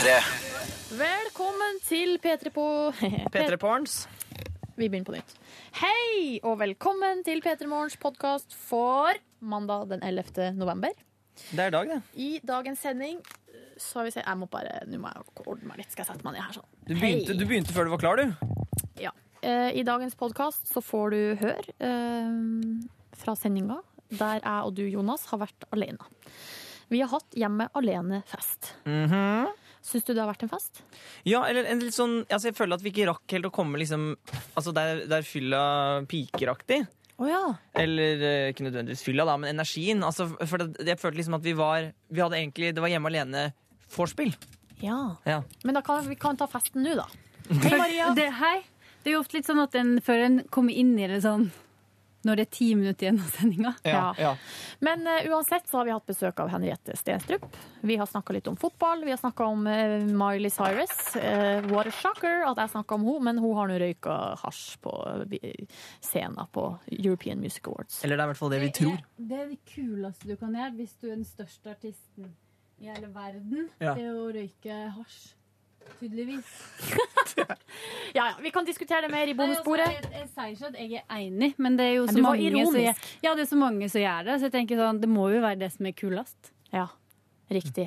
P3. Velkommen til P3 på P3 Porns. Vi begynner på nytt. Hei, og velkommen til P3 Morgens podkast for mandag den 11. november. Det er dag, det. I dagens sending så har vi sett Jeg må bare Nå må jeg ordne meg litt. Skal jeg sette meg ned her sånn? Du begynte, du begynte før du var klar, du. Ja. Eh, I dagens podkast så får du høre eh, fra sendinga der jeg og du, Jonas, har vært alene. Vi har hatt hjemme alene-fest. Mhm. Syns du det har vært en fest? Ja, eller en litt sånn altså Jeg føler at vi ikke rakk helt å komme liksom Altså der, der fylla pikeraktig. Oh, ja. Eller eh, ikke nødvendigvis fylla, da, men energien. Altså, for det, jeg følte liksom at vi var Vi hadde egentlig Det var hjemme alene-vorspiel. ja. Ja. Men da kan vi kan ta festen nå, da. Hei, Maria. Det, hei. det er jo ofte litt sånn at en, før en kommer inn i det sånn når det er ti minutter igjen av sendinga. Ja. ja. Men uh, uansett så har vi hatt besøk av Henriette Stenstrup. Vi har snakka litt om fotball. Vi har snakka om uh, Miley Cyrus. Uh, what a shocker at jeg snakka om henne, men hun har nå røyka hasj på scenen på European Music Awards. Eller det er i hvert fall det vi tror. Det er det kuleste du kan gjøre hvis du er den største artisten i hele verden. Ja. Det er å røyke hasj. Tydeligvis. Ja, ja, Vi kan diskutere det mer i bonussporet. Altså, jeg, jeg sier ikke at jeg er enig, men det er jo så mange som gjør, ja, det er så mange som gjør det. Så jeg tenker sånn, det må jo være det som er kulest. Ja, riktig.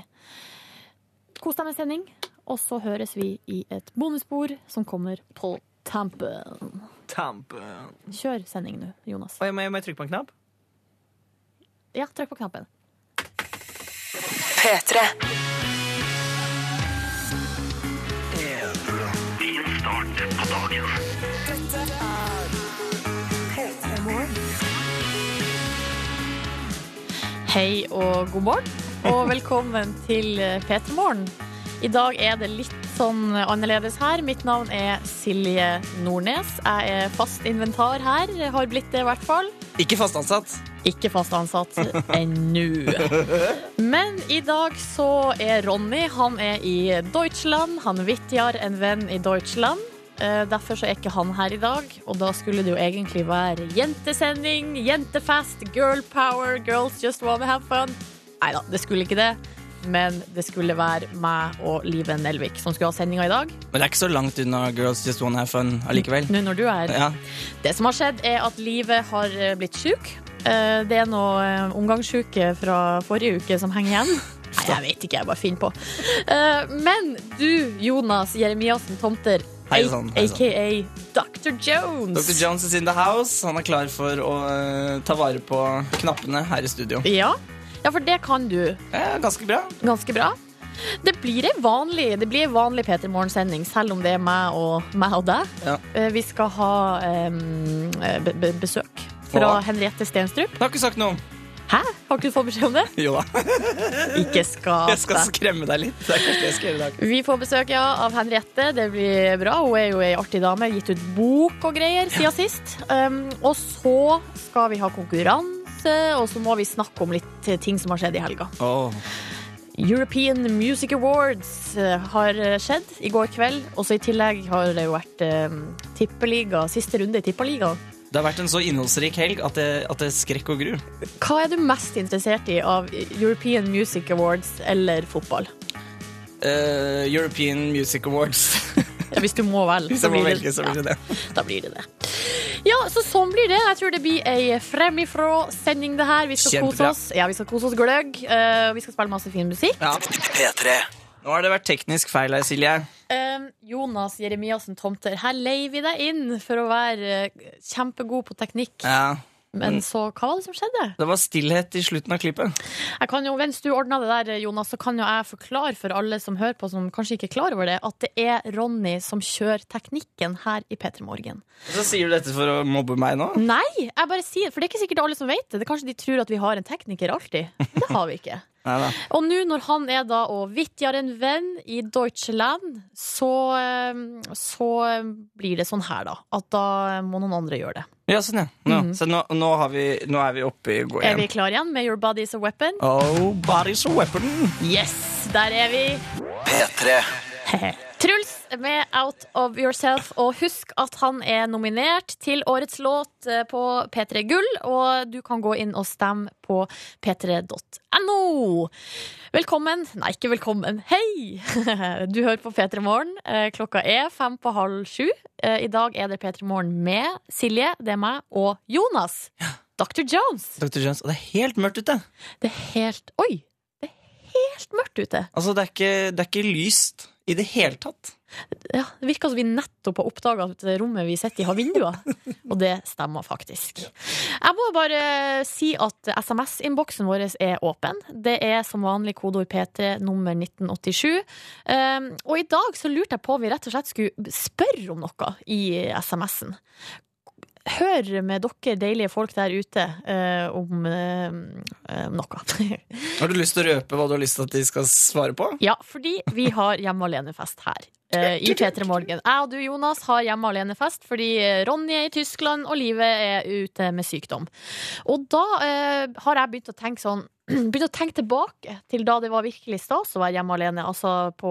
Kos deg med sending, og så høres vi i et bonusspor som kommer på tampen. Tampen. Kjør sending nå, Jonas. Og jeg må, jeg må trykke på en knapp? Ja, trykk på knappen. P3. Hei og god morgen, og velkommen til P3 Morgen. I dag er det litt sånn annerledes her. Mitt navn er Silje Nordnes. Jeg er fast inventar her, har blitt det i hvert fall. Ikke fast ansatt. Ikke fast ansatt ennå. Men i dag så er Ronny Han er i Deutschland. Han vitjar en venn i Deutschland. Eh, Derfor så er ikke han her i dag, og da skulle det jo egentlig være jentesending, jentefest, girl power, girls just wanna have fun. Nei da, det skulle ikke det. Men det skulle være meg og Live Nelvik som skulle ha sendinga i dag. Men det er ikke så langt unna Girls Just Wanna Have Fun allikevel. Nå når du er. Ja. Det som har skjedd, er at Live har eh, blitt syk. Eh, Det er noe omgangssjuke fra forrige uke som henger igjen. Nei, jeg vet ikke, jeg bare finner på. Men du, Jonas Jeremiassen Tomter, Hei sann, aka Dr. Jones. Dr. Jones is in the house. Han er klar for å eh, ta vare på knappene her i studio. Ja. ja, for det kan du Ja, ganske bra. ganske bra. Det blir en vanlig, det blir vanlig Peter Morgen-sending, selv om det er meg og, meg og deg. Ja. Eh, Vi skal ha um, be be besøk fra? Henriette Stenstrup. Jeg har ikke sagt noe. Hæ? Har ikke du fått beskjed om det? Jo da. Ikke skap Jeg skal skremme deg litt. Det er kanskje det jeg skal gjøre i dag. Vi får besøk ja, av Henriette. Det blir bra. Hun er jo ei artig dame. Gitt ut bok og greier siden sist. Um, og så skal vi ha konkurranse, og så må vi snakke om litt ting som har skjedd i helga. Åh. European Music Awards eh, har skjedd i går kveld. Og så i tillegg har det jo vært um, tippeliga, siste runde i tippeliga. Det har vært en så innholdsrik helg at det, at det er skrekk og gru. Hva er du mest interessert i av European Music Awards eller fotball? Uh, European Music Awards. Hvis du må velge. Hvis så jeg må blir det- velge, så blir det det. Da blir det det. Ja, så sånn blir det. Jeg tror det blir ei fremifrå-sending, det her. Vi skal kose oss. Ja, vi skal kose oss gløgg. Uh, vi skal spille masse fin musikk. Ja. P3. Nå har det vært teknisk feil her, Silje. Jonas Jeremiassen Tomter, her leier vi deg inn for å være eh, kjempegod på teknikk. Ja. Men så, hva var det som skjedde? Det var stillhet i slutten av klippet. Jeg kan jo, Mens du ordna det der, Jonas, så kan jo jeg forklare for alle som hører på, som kanskje ikke er klar over det, at det er Ronny som kjører teknikken her i P3 Morgen. Så sier du dette for å mobbe meg nå? Nei, jeg bare sier for det er ikke sikkert alle som vet det. det er kanskje de tror at vi har en tekniker alltid. Det har vi ikke. Neida. Og nå når han er da og vitjar en venn i Deutschland, så, eh, så blir det sånn her, da. At da må noen andre gjøre det. Ja, sånn, ja. Nå, Mm. Så nå, nå, har vi, nå er vi oppe i gå Er vi klar igjen med Your Body Is A Weapon? Oh, body's a weapon. Yes, der er vi. P3. Truls med Out of Yourself. Og husk at han er nominert til årets låt eh, på P3 Gull, og du kan gå inn og stemme på p3.no. Velkommen Nei, ikke velkommen. Hei! Du hører på P3 Morgen. Eh, Klokka er fem på halv sju. Eh, I dag er det P3 Morgen med Silje, det er meg, og Jonas. Dr. Jones. Dr. Jones, og det er helt mørkt ute. Det er helt Oi! Helt mørkt ute. Altså, det er ikke, det er ikke lyst i det hele tatt. Ja, Det virker som vi nettopp har oppdaga at rommet vi sitter i, har vinduer. Og det stemmer faktisk. Jeg må bare si at SMS-innboksen vår er åpen. Det er som vanlig kodeord P3 nummer 1987. Um, og i dag så lurte jeg på om vi rett og slett skulle spørre om noe i SMS-en. Hør med dere deilige folk der ute eh, om eh, eh, noe. Har du lyst til å røpe hva du har lyst til at de skal svare på? Ja, fordi vi har hjemme alene-fest her. eh, I P3 Morgen. Jeg og du, Jonas, har hjemme alene-fest fordi Ronny er i Tyskland og Livet er ute med sykdom. Og da eh, har jeg begynt å tenke sånn Begynt å tenke tilbake til da det var virkelig stas å være hjemme alene, altså på,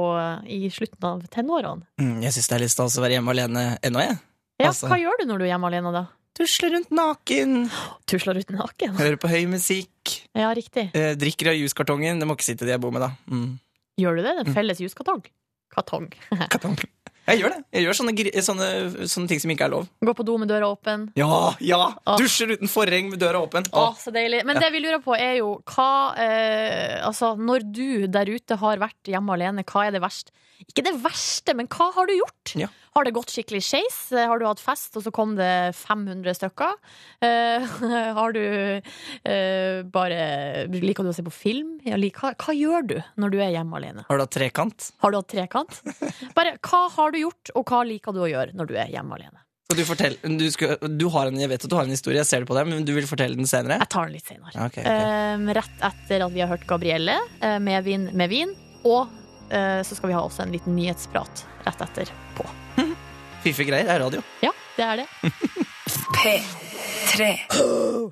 i slutten av tenårene. Mm, jeg syns det er litt stas å være hjemme alene ennå, jeg. Ja, Altså- Hva gjør du når du er hjemme alene, da? Tusler rundt naken, Tusler rundt naken? hører på høy musikk, Ja, riktig. eh, drikker av juskartongen. Det må ikke si til de jeg bor med, da. Mm. Gjør du det? En felles juskartong? Kartong. Kartong. Jeg gjør det. Jeg gjør sånne, sånne, sånne ting som ikke er lov. Gå på do med døra åpen. Ja, ja! Åh. Dusjer uten forheng med døra åpen. Åh. så deilig. Men det vi lurer på er jo hva eh, Altså, når du der ute har vært hjemme alene, hva er det verste? Ikke det verste, men hva har du gjort? Ja. Har det gått skikkelig skeis? Eh, Har du hatt fest, og så kom det 500 stykker? Uh, har du uh, bare Liker du å se på film? Ja, hva, hva gjør du når du er hjemme alene? Har du hatt trekant? Har du hatt trekant? Bare hva har du gjort, og hva liker du å gjøre når du er hjemme alene? Du du, skal, du har en, Jeg vet at du har en historie, jeg ser det på deg, men du vil fortelle den senere? Jeg tar den litt senere. Okay, ok, ok. Um, rett etter at vi har hørt Gabrielle med vin med vin. Og uh, så skal vi ha også en liten nyhetsprat rett etterpå. Fiffige greier er radio. Ja, det er det. P3.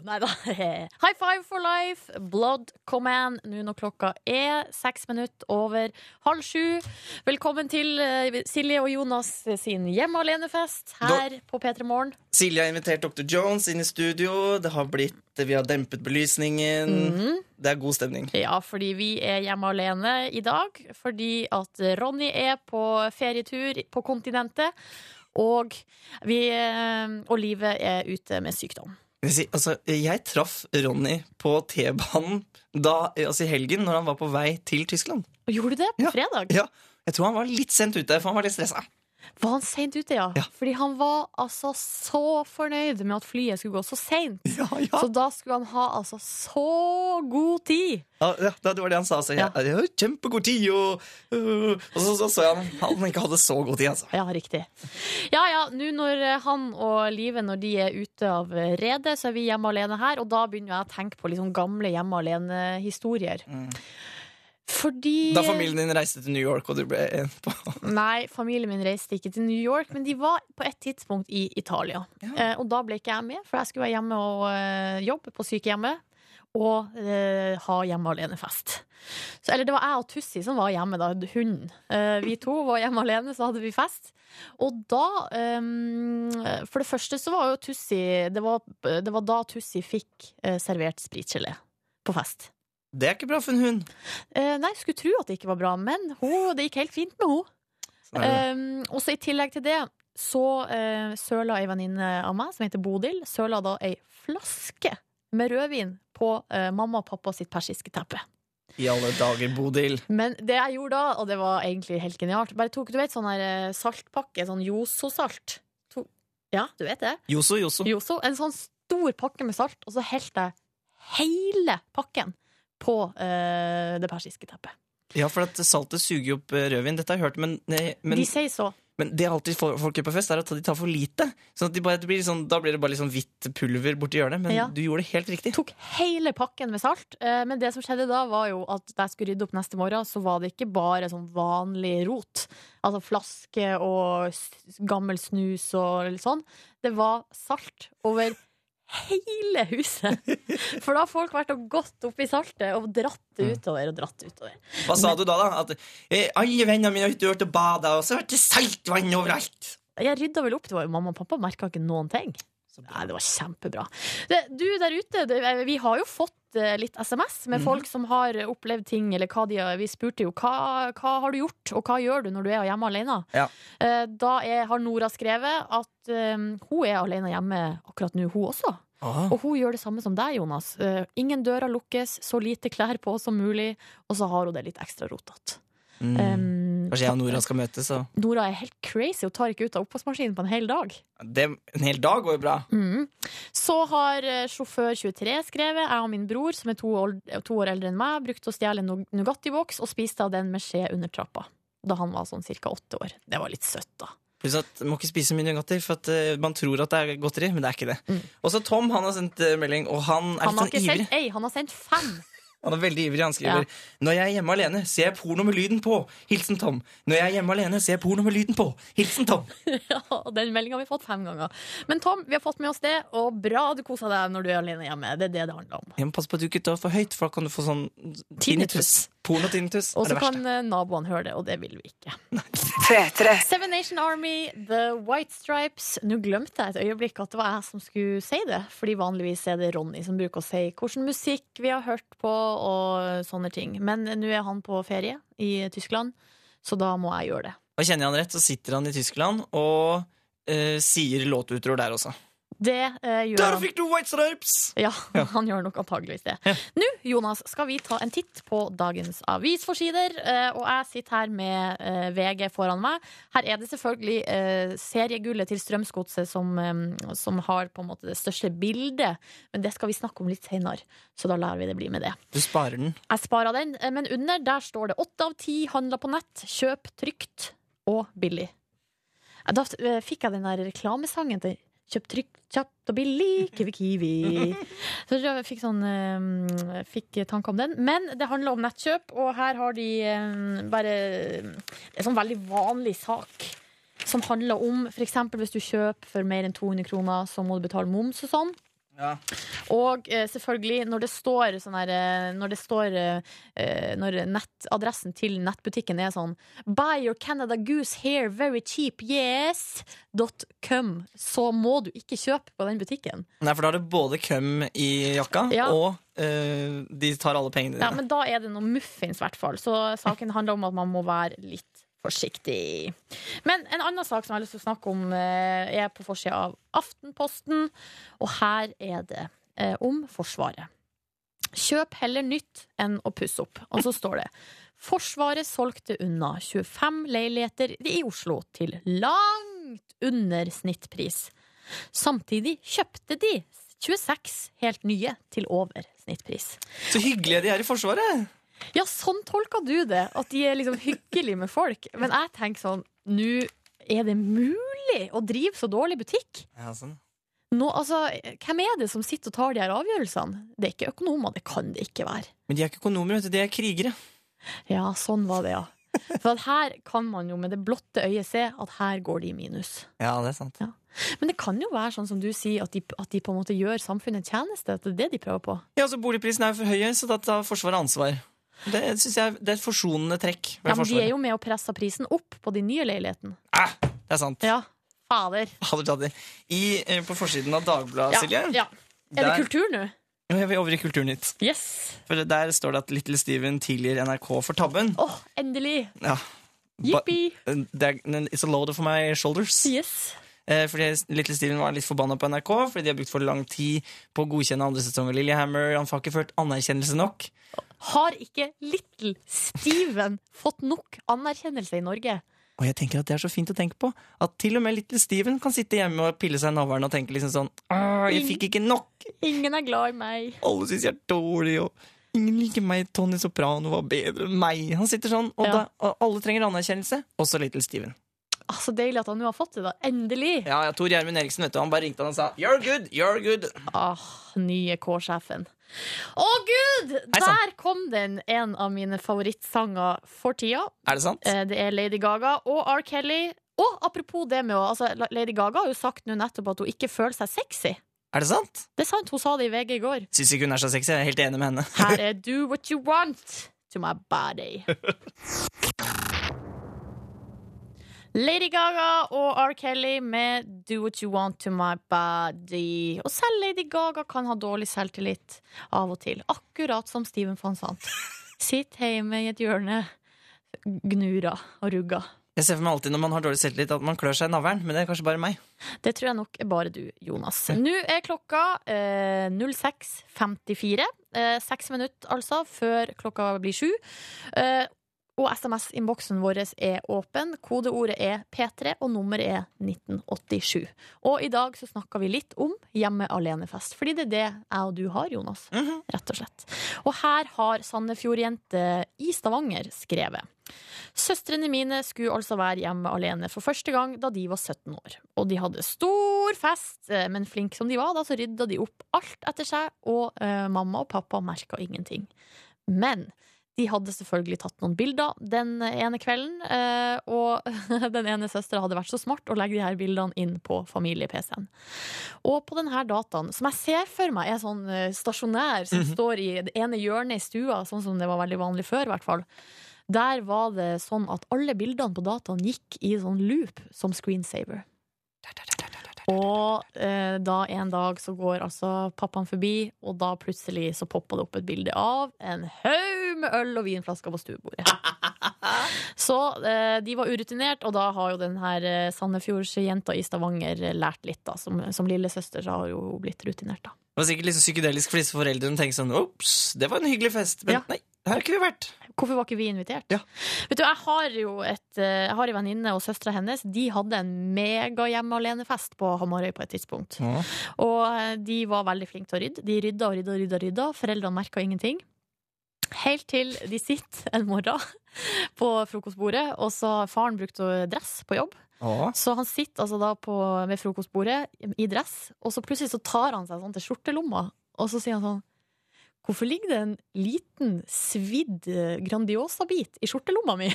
Nei da. High five for life, Blood Command. Nå når klokka er seks minutter over halv sju. Velkommen til eh, Silje og Jonas sin hjemme alene-fest her på P3 Morgen. Silje har invitert Dr. Jones inn i studio. Det har blitt, Vi har dempet belysningen. Mhm. Det er god stemning. Ja, fordi vi er hjemme alene i dag. Fordi at Ronny er på ferietur på kontinentet. Og, vi, eh, og livet er ute med sykdom. Altså, jeg traff Ronny på T-banen altså i helgen når han var på vei til Tyskland. Og gjorde du det på Ja. fredag? Ja, Jeg tror han var litt sent ute, for han var litt stressa. Var han seint ute, ja? Ja. Fordi han var altså så fornøyd med at flyet skulle gå så seint. Ja, ja. Så da skulle han ha altså så god tid. Ja, ja, det var det han sa. Så jeg, Ja. kjempegod tid, og, øh, og så, så så jeg han, han ikke hadde så god tid, altså. Ja, riktig. Ja ja, nå når eh, han og Live når de er ute av eh, redet, så er vi hjemme alene her, og da begynner jeg å tenke på liksom gamle hjemme alene-historier. Mm. Fordi Da familien din reiste til New York, og du ble en på Nei, familien min reiste ikke til New York, men de var på et tidspunkt i Italia. Ja. Eh, og da ble ikke jeg med, for jeg skulle være hjemme og eh, jobbe på sykehjemmet. Og eh, ha hjemme alene-fest. Eller det var jeg og Tussi som var hjemme, da. Hunden. Eh, vi to var hjemme alene, så hadde vi fest. Og da eh, For det første så var jo Tussi Det var, det var da Tussi fikk eh, servert spritgelé på fest. Det er ikke bra for en hund. Eh, nei, skulle tro at det ikke var bra, men hun, det gikk helt fint med henne. Sånn. Um, og så I tillegg til det så uh, søla ei venninne av meg som heter Bodil, søla da ei flaske med rødvin på uh, mamma og pappa sitt persiske teppe. I alle dager, Bodil. Men det jeg gjorde da, og det var egentlig helt genialt, bare tok du vet sånn her eh, saltpakke, sånn Joso-salt. Ja, du vet det? Joso, Joso. Joso. En sånn stor pakke med salt, og så helte jeg hele pakken på eh, det persiske teppet. Ja, for at saltet suger opp eh, rødvin. Dette har jeg hørt, men, men, De sier så. men det alltid folk gjør på fest, er at de tar for lite. Sånn at de bare, det blir sånn, da blir det bare litt sånn hvitt pulver borti hjørnet. Men Ja. du gjorde det helt riktig. tok hele pakken med salt. eh, Men det som skjedde da, var jo at da jeg skulle rydde opp neste morgen, så var det ikke bare sånn vanlig rot. Altså flaske og gammel snus og litt sånn. Det var salt over hele huset. For da har folk vært og gått opp i saltet og dratt det utover og dratt utover. Hva sa du da? da? At eh, alle vennene mine har vært og bada, og så har det saltvann overalt. Jeg rydda vel opp, det var jo mamma og pappa merka ikke noen ting. Nei, det var kjempebra. Det, du der ute, det, vi har jo fått litt SMS med folk som har opplevd ting, eller hva de har Vi spurte jo hva, hva har du gjort, og hva gjør du når du er hjemme alene? Ja. Eh, Da er, har Nora skrevet at um, hun er alene hjemme akkurat nå, hun også. Og hun gjør det samme som deg, Jonas. Uh, ingen dører lukkes, så lite klær på som mulig, og så har hun det litt ekstra rotete. Mm. Um, Kanskje jeg og Nora skal møtes, så Nora er helt crazy og tar ikke ut av oppvaskmaskinen på en hel dag. det, En hel dag går jo bra. Mm. Så har eh, sjåfør 23 skrevet Jeg og min bror, som er to år, to år eldre enn meg, brukte å stjele en Nu- Nugatti-boks og spiste av den med skje under trappa. Da han var sånn ca. åtte år. Det var litt søtt, da. Pluss at Man må ikke spise mye Nugatti, for at eh, man tror at det er godteri, men det er ikke det. Mm. Og så Tom han har sendt eh, melding, og han er Han litt har sånn ikke ivrig. sendt ei, han har sendt fem. Han er veldig ivrig. Han skriver Når jeg er hjemme alene, ser jeg porno med lyden på. Hilsen Tom. Når jeg er hjemme alene, ser jeg porno med lyden på. Hilsen Tom. Ja, Den meldinga har vi fått fem ganger. Men Tom, vi har fått med oss det, og bra du koser deg når du er alene hjemme. Det er det det handler om. Jeg må passe på at du ikke tar for høyt, for da kan du få sånn tinnitus. tinnitus. Pornotinnitus Og er så verste. kan så kan naboene høre det, og det vil vi ikke. P3. Seven Nation Army, The White Stripes. Nå glemte jeg et øyeblikk at det var jeg som skulle si det, fordi vanligvis er det Ronny som bruker å si hvilken musikk vi har hørt på og sånne ting. Men nå er han på ferie i Tyskland, så da må jeg gjøre det. Og kjenner jeg han rett, så sitter han i Tyskland og eh, sier låtutror der også. Det eh, gjør Der han. fikk du White Stripes! Ja, han gjør nok antageligvis det. Nå, Jonas, skal vi ta en titt på dagens avisforsider. eh, Og jeg sitter her med eh, VG foran meg. Her er det selvfølgelig eh, seriegullet til Strømsgodset som, eh, som har på en måte det største bildet. Men det skal vi snakke om litt senere, så da lar vi det bli med det. Du sparer den. Jeg sparer den, eh, men under der står det åtte av ti handler på nett. Kjøp trygt og billig. Da fikk jeg den der reklamesangen til Kjøp trygt, kjapt og billig, Kiwi Kiwi. Så jeg fikk sånn eh, Fikk tanke om den. Men det handler om nettkjøp, og her har de eh, bare er en sånn veldig vanlig sak. Som handler om f.eks. hvis du kjøper for mer enn 200 kroner, så må du betale moms og sånn. Ja. Og eh, selvfølgelig, når det står sånn her eh, Når det står eh, Når nettadressen til nettbutikken er sånn Buy your Canada Goose hair very cheap, yes! dot .com, så må du ikke kjøpe på den butikken. Nei, for da er det både køm i jakka, Ja. og eh, de tar alle pengene dine. Ja, men da er det noe muffins, i hvert fall. Så saken handler om at man må være litt forsiktig. Men en annen sak som jeg har lyst til å snakke om, eh, er på forsida av Aftenposten. Og her er det eh, om Forsvaret. Kjøp heller nytt enn å pusse opp. Og så står det Forsvaret solgte unna 25 leiligheter i Oslo til langt under snittpris. Samtidig kjøpte de 26 helt nye til over snittpris. Så hyggelige de er i Forsvaret! Ja, sånn tolker du det. At de er liksom hyggelige med folk. Men jeg tenker sånn Nå er det mulig å drive så dårlig butikk? Ja, sånn. Nå, altså, hvem er det som sitter og tar de her avgjørelsene? Det er ikke økonomer, det kan det ikke være. Men de er ikke økonomer, vet du. De er krigere. Ja, sånn var det, ja. For her kan man jo med det blotte øyet se at her går de i minus. Ja, det er sant. Men det kan jo være sånn som du sier, at de, at de på en måte gjør samfunnet en tjeneste. At det er det de prøver på. Ja, altså Boligprisene er jo for høye, så da tar Forsvaret ansvar. Det synes jeg det er et forsonende trekk Ja, men de er jo med og presser prisen opp på de nye leilighetene. Ah, det er sant. Ja, fader. Fader. I, eh, på forsiden av Dagbladet, Ja, Silje ja. Er det Der- kultur nå? Jo, Jeg vil over i Kulturnytt. Yes! For Der står det at Little Steven tilgir NRK for tabben. Åh, endelig! Ja. Jippi! er, it's a load for my shoulders. Yes. Eh, fordi Little Steven var litt forbanna på NRK fordi de har brukt for lang tid på å godkjenne andre sesong av Lillehammer. Han får ikke ført anerkjennelse nok. Har ikke Little Steven fått nok anerkjennelse i Norge? Og jeg tenker at det er så fint å tenke på. At til og med Little Steven kan sitte hjemme og pille seg i navlen og tenke liksom sånn Jeg fikk ikke nok! Ingen er glad i meg. Alle syns jeg er dårlig, og ingen liker meg. Tony Soprano var bedre enn meg. Han sitter sånn, og, Ja. da, og alle trenger anerkjennelse. Også Little Steven. Ah, så deilig at han nå har fått det, da. Endelig! Ja, ja, Tor Gjermund Eriksen vet du, han bare ringte han og sa 'you're good', 'you're good'. Ah, nye K-sjefen. Å, gud! Der kom den, en av mine favorittsanger for tida. Er det sant? Eh, Det er Lady Gaga og R. Kelly. Og apropos det med å altså, Lady Gaga har jo sagt nå nettopp at hun ikke føler seg sexy. Er det sant? Det er sant, hun sa det i VG i går. Syns ikke hun er så sexy. Jeg er helt enig med henne. Her er Do What You Want to My Body. Lady Gaga og R. Kelly med Do What You Want to My Body. Og selv Lady Gaga kan ha dårlig selvtillit av og til. Akkurat som Steven van Sant. Sitt hjemme i et hjørne, gnura og rugga. Jeg ser for meg alltid når man har dårlig selvtillit at man klør seg i navlen, men det er kanskje bare meg. Det tror jeg nok er bare du, Jonas. Nå er klokka eh, 06.54. Eh, Seks minutter altså før klokka blir sju. Eh, og SMS-innboksen vår er åpen. Kodeordet er P3, og nummeret er 1987. Og i dag så snakker vi litt om hjemme alene-fest. Fordi det er det jeg og du har, Jonas. Rett og slett. Og her har Sandefjordjente i Stavanger skrevet. Søstrene mine skulle altså være hjemme alene for første gang da de var 17 år. Og de hadde stor fest, eh, men flinke som de var, da så rydda de opp alt etter seg, og eh, mamma og pappa merka ingenting. Men de hadde selvfølgelig tatt noen bilder den ene kvelden, eh, og den ene søstera hadde vært så smart å legge de her bildene inn på familie-PC-en. Og på denne dataen, som jeg ser for meg er sånn eh, stasjonær, som står i det ene hjørnet i stua, sånn som det var veldig vanlig før, i hvert fall. Der var det sånn at alle bildene på dataen gikk i sånn loop som screensaver. Og eh, da en dag så går altså pappaen forbi, og da plutselig så poppa det opp et bilde av en haug med øl og vinflasker på stuebordet. Så eh, de var urutinert, og da har jo den her eh, Sandefjordsjenta i Stavanger eh, lært litt, da. Som, som lillesøster så har jo blitt rutinert, da. Det var sikkert så psykedelisk for disse foreldrene tenkte sånn Ops, det var en hyggelig fest. Men Ja. nei, her har ikke vi vært. Hvorfor var ikke vi invitert? Ja. Vet du, Jeg har jo et, eh, jeg har en venninne og søstera hennes. De hadde en mega hjemme alene-fest på Hamarøy på et tidspunkt. Og eh, de var veldig flinke til å rydde. De rydda og rydda og rydda, rydda. Foreldrene merka ingenting. Helt til de sitter en morgen på frokostbordet, og så faren brukte dress på jobb. Ja. Så han sitter altså da på, ved frokostbordet i dress, og så plutselig så tar han seg sånn til skjortelomma, og så sier han sånn Hvorfor ligger det en liten, svidd eh, Grandiosa-bit i skjortelomma mi?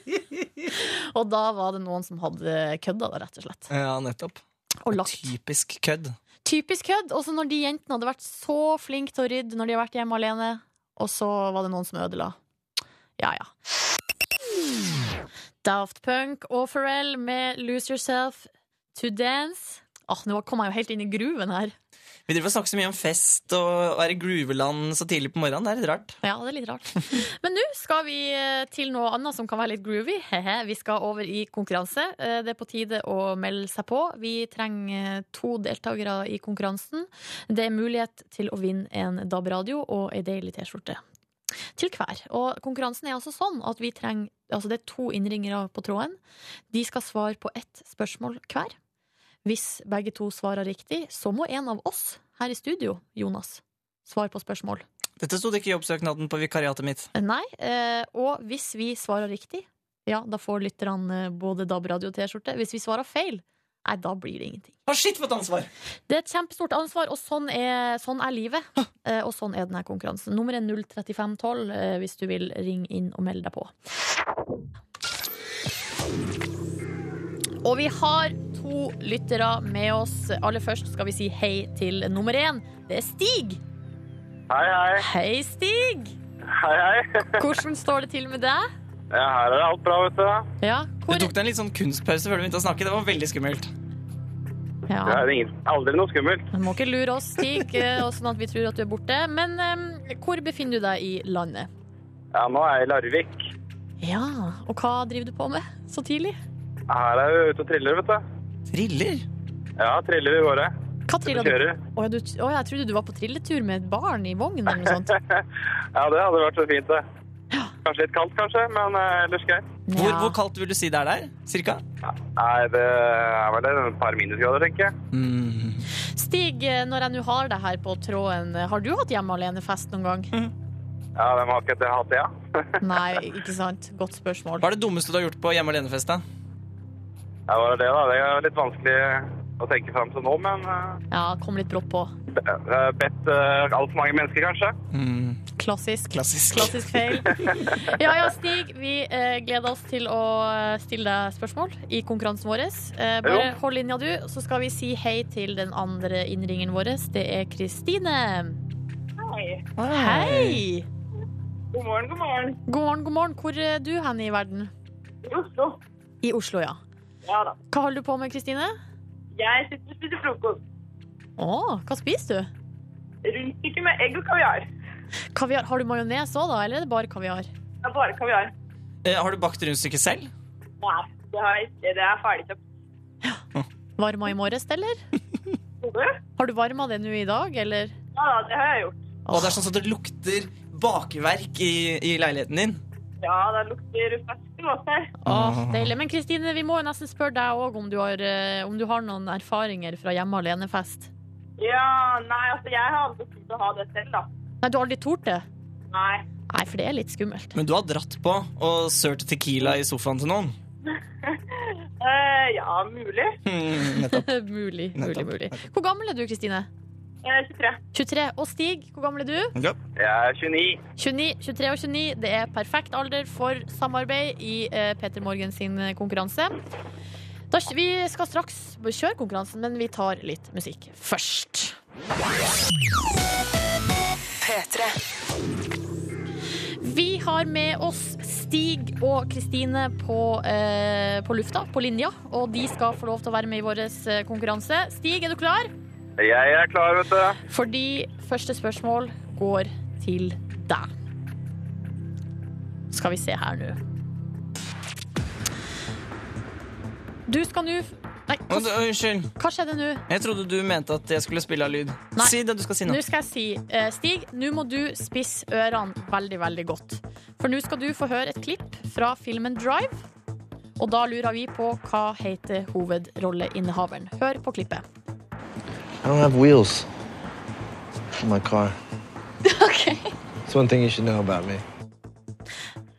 og da var det noen som hadde kødda, da, rett og slett. Ja, nettopp. Og lagt. Typisk kødd. Typisk kødd. Også når de jentene hadde vært så flinke til å rydde når de har vært hjemme alene, og så var det noen som ødela. Ja, ja. Daft Punk og Pharrell med Lose Yourself to Dance. Åh, Nå kom jeg jo helt inn i gruven her. Vi driver og snakker så mye om fest og være i grooveland så tidlig på morgenen. Det er litt rart. Ja, det er litt rart. Men nå skal vi eh, til noe annet som kan være litt groovy. Vi skal over i konkurranse. Eh, Det er på tide å melde seg på. Vi trenger eh, to deltakere i konkurransen. Det er mulighet til å vinne en DAB-radio og ei deilig T-skjorte. Til hver. Og konkurransen er altså sånn at vi trenger Altså det er to innringere på tråden. De skal svare på ett spørsmål hver. Hvis begge to svarer riktig, så må en av oss her i studio, Jonas, svare på spørsmål. Dette sto det ikke i jobbsøknaden på vikariatet mitt. Nei, eh, og hvis vi svarer riktig, ja, da får lytterne eh, både DAB-radio og T-skjorte. Hvis vi svarer feil, nei, da blir det ingenting. Har skitt for et ansvar! Det er et kjempestort ansvar, og sånn er, sånn er livet. Eh, og sånn er denne konkurransen. Nummeret er 03512 eh, hvis du vil ringe inn og melde deg på. Og vi har to lyttere med oss. Aller først skal vi si hei til nummer én. Det er Stig. Hei, hei. Hei, Stig. Hei, hei. Hvordan står det til med deg? Ja, her er alt bra, vet du. Ja, Du tok deg en litt sånn kunstpause før du begynte å snakke. Det var veldig skummelt. ja. Det er ingen, aldri noe skummelt. Du må ikke lure oss, Stig, eh, sånn at vi tror at du er borte. Men um, hvor befinner du deg i landet? Ja, nå er jeg i Larvik. Ja, og hva driver du på med så tidlig? Her er jeg ute og triller, vet du. Triller. Ja, triller i gårde. Hva trilla du? Å, du? Å, jeg trodde du var på trilletur med et barn i vogn eller noe sånt. Ja, det hadde vært så fint, det. Kanskje litt kaldt, kanskje, men eh, ellers greit. Hvor, Ja. hvor kaldt vil du si det er der? Cirka? Nei, det er vel et par minusgrader, tenker jeg. Mm. Stig, eh, når jeg nå har deg her på tråden, eh, har du hatt hjemme alene-fest noen gang? Ja, hvem har ikke det hatt det, ja? Nei, ikke sant? Godt spørsmål. Hva er det dummeste du har gjort på hjemme alene-fest? da? Ja, var det det, da. Det er litt vanskelig å tenke fram til nå, men eh, Ja, kom litt brått på. be- eh, bedt uh, altfor mange mennesker, kanskje. Mm. Klassisk. Klassisk. Klassisk feil. Ja ja, Stig, vi eh, gleder oss til å eh, stille deg spørsmål i konkurransen vår. Eh, bare Jo. hold linja, du, så skal vi si hei til den andre innringeren vår. Det er Kristine. Hei. Hei! God morgen, god morgen. God morgen, god morgen. Hvor er du hen i verden? I Oslo. I Oslo, ja. Ja da. Hva holder du på med, Kristine? Jeg sitter og spiser frokost. Å, hva spiser du? Rundstykke med egg og kaviar. Kaviar. Har du majones òg, da, eller er det bare kaviar? Det er bare kaviar. Eh, har du bakt rundstykket selv? Nei, det har jeg ikke. Det er ferdigkjøpt. Varma i morges, eller? Har du varma det nå i dag, eller? Ja da, det har jeg gjort. Og det er sånn at det lukter bakverk i, i leiligheten din. Ja, det lukter fersk lås her. Åh, deilig. Men Kristine, vi må jo nesten spørre deg òg om, du har, eh, om du har noen erfaringer fra hjemme alene-fest. Ja, nei, altså jeg har aldri turt å ha det selv, da. Nei, du har aldri tort det? Nei. Nei, for det er litt skummelt. Men du har dratt på og sølt tequila i sofaen til noen. Eh, ja, mulig. Hmm, nettopp. mulig, mulig, Nettopp. mulig. Hvor gammel er du, Kristine? Eh, 23. 23. Og Stig, hvor gammel er du? Ja. Jeg er 29. 29, 23 og 29. Det er perfekt alder for samarbeid i eh, Peter Morgen sin eh, konkurranse. Da, vi skal straks kjøre konkurransen, men vi tar litt musikk først. Vi har med oss Stig og Kristine på, eh, på lufta, på linja, og de skal få lov til å være med i vår eh, konkurranse. Stig, er du klar? Jeg er klar, vet du. Fordi første spørsmål går til deg. Skal vi se her nå. Du skal nå Nei, Unnskyld. hva skjedde nå? Jeg trodde du mente at jeg skulle spille av lyd. Nei. Si det du skal si nå. Nå skal jeg si, eh, Stig, nå må du spisse ørene veldig, veldig godt. For nå skal du få høre et klipp fra filmen Drive. Og da lurer vi på hva heter hovedrolleinnehaveren. Hør på klippet. I don't have wheels in my car. Okay. It's one thing you should know about me.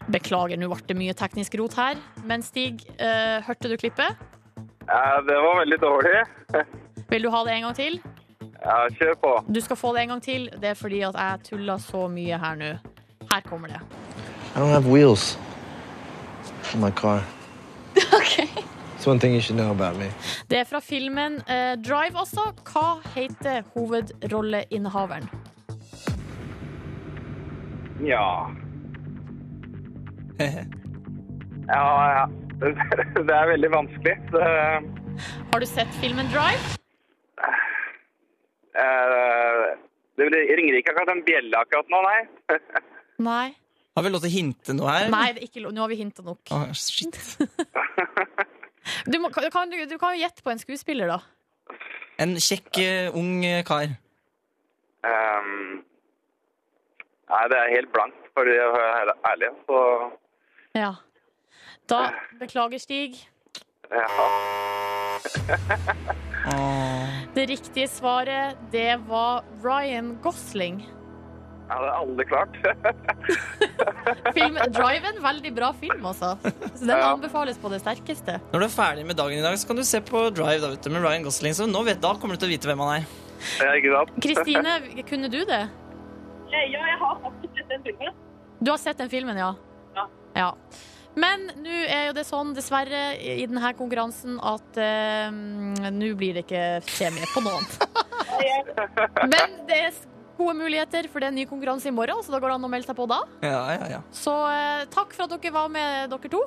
Beklager, nå ble det mye teknisk rot her. Men Stig, eh, hørte du klippet? Ja, det var veldig dårlig. Vil du ha det en gang til? Ja, kjør på. Du skal få det en gang til. Det er fordi at jeg tulla så mye her nå. Her kommer det. I don't have wheels for my car. It's Det er fra filmen eh, Drive også. Hva heter hovedrolleinnehaveren? Ja. Ja, ja. Det er veldig vanskelig. Det, Har du sett filmen Drive? eh, det ringer ikke akkurat en bjelle akkurat nå, nei. Nei. Har vi lov til å hinte noe her? Nei, det er ikke lov. Nå har vi hinta nok. Å, shit. Du, må, kan, kan, du, du kan jo gjette på en skuespiller, da. En kjekk, uh, ung eh, kar. Um, nei, det er helt blankt, for å være ærlig. Så Ja. Da beklager, Stig. ja. Det riktige svaret, det var Ryan Gosling. Jeg er aldri klart. Film, Drive en veldig bra film, altså. Så den Ja. anbefales på det sterkeste. Når du er ferdig med dagen i dag, så kan du se på Drive da, vet du, med Ryan Gosling. Så nå vet, da kommer du til å vite hvem han er. Ja. Kristine, kunne du det? Ja, jeg har faktisk sett den filmen. Du har sett den filmen, ja? Ja. ja. Men nå er jo det sånn, dessverre, i denne konkurransen at uh, nå blir det ikke premie på noen. Men det gode muligheter, for det er en ny konkurranse i morgen, så da går det an å melde seg på da. Ja, ja, ja. Så eh, takk for at dere var med, dere to.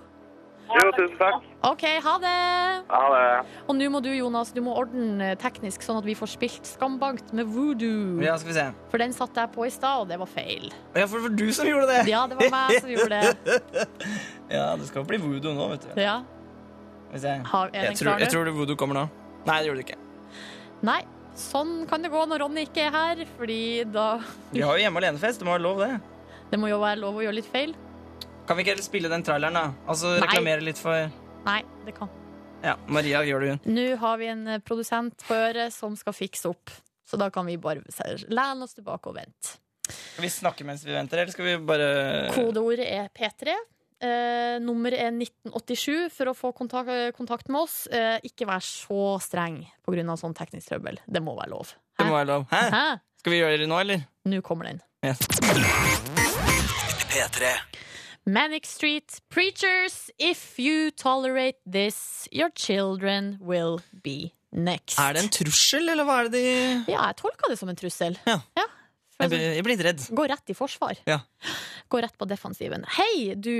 Jo, tusen takk. OK, ha det! Ha det. Og nå må du, Jonas, du må ordne teknisk, sånn at vi får spilt Skambankt med voodoo. Ja, skal vi se. For den satte jeg på i stad, og det var feil. Ja, for det var du som gjorde det! Ja, det var meg som gjorde det. Ja, det skal bli voodoo nå, vet du. Ja. Skal vi. Har, er Jeg den tror, klar jeg tror det voodoo kommer nå. Nei, det gjorde det ikke. Nei, sånn kan det gå når Ronny ikke er her, fordi da Vi har jo hjemme alene-fest, det må være lov, det. Det må jo være lov å gjøre litt feil. Kan vi ikke heller spille den traileren, da? Altså Nei. reklamere litt for Nei, det kan. Ja, Maria gjør det, hun. Nå har vi en eh, produsent på øret som skal fikse opp. Så da kan vi bare lene oss tilbake og vente. Skal vi snakke mens vi venter, eller skal vi bare Kodeordet er P3. Eh, nummeret er 1987 for å få kontakt, kontakt med oss. Eh, ikke vær så streng pga. sånn teknisk trøbbel. Det må være lov. Det må være lov. Hæ? Hæ? Skal vi gjøre det nå, eller? Nå kommer den. P3. Manic Street Preachers, if you tolerate this, your children will be next. Er det en trussel, eller hva er det de Ja, jeg tolker det som en trussel. Ja. For Jeg blir, jeg blir litt redd. Gå rett i forsvar. Ja. Gå rett på defensiven. Hei, du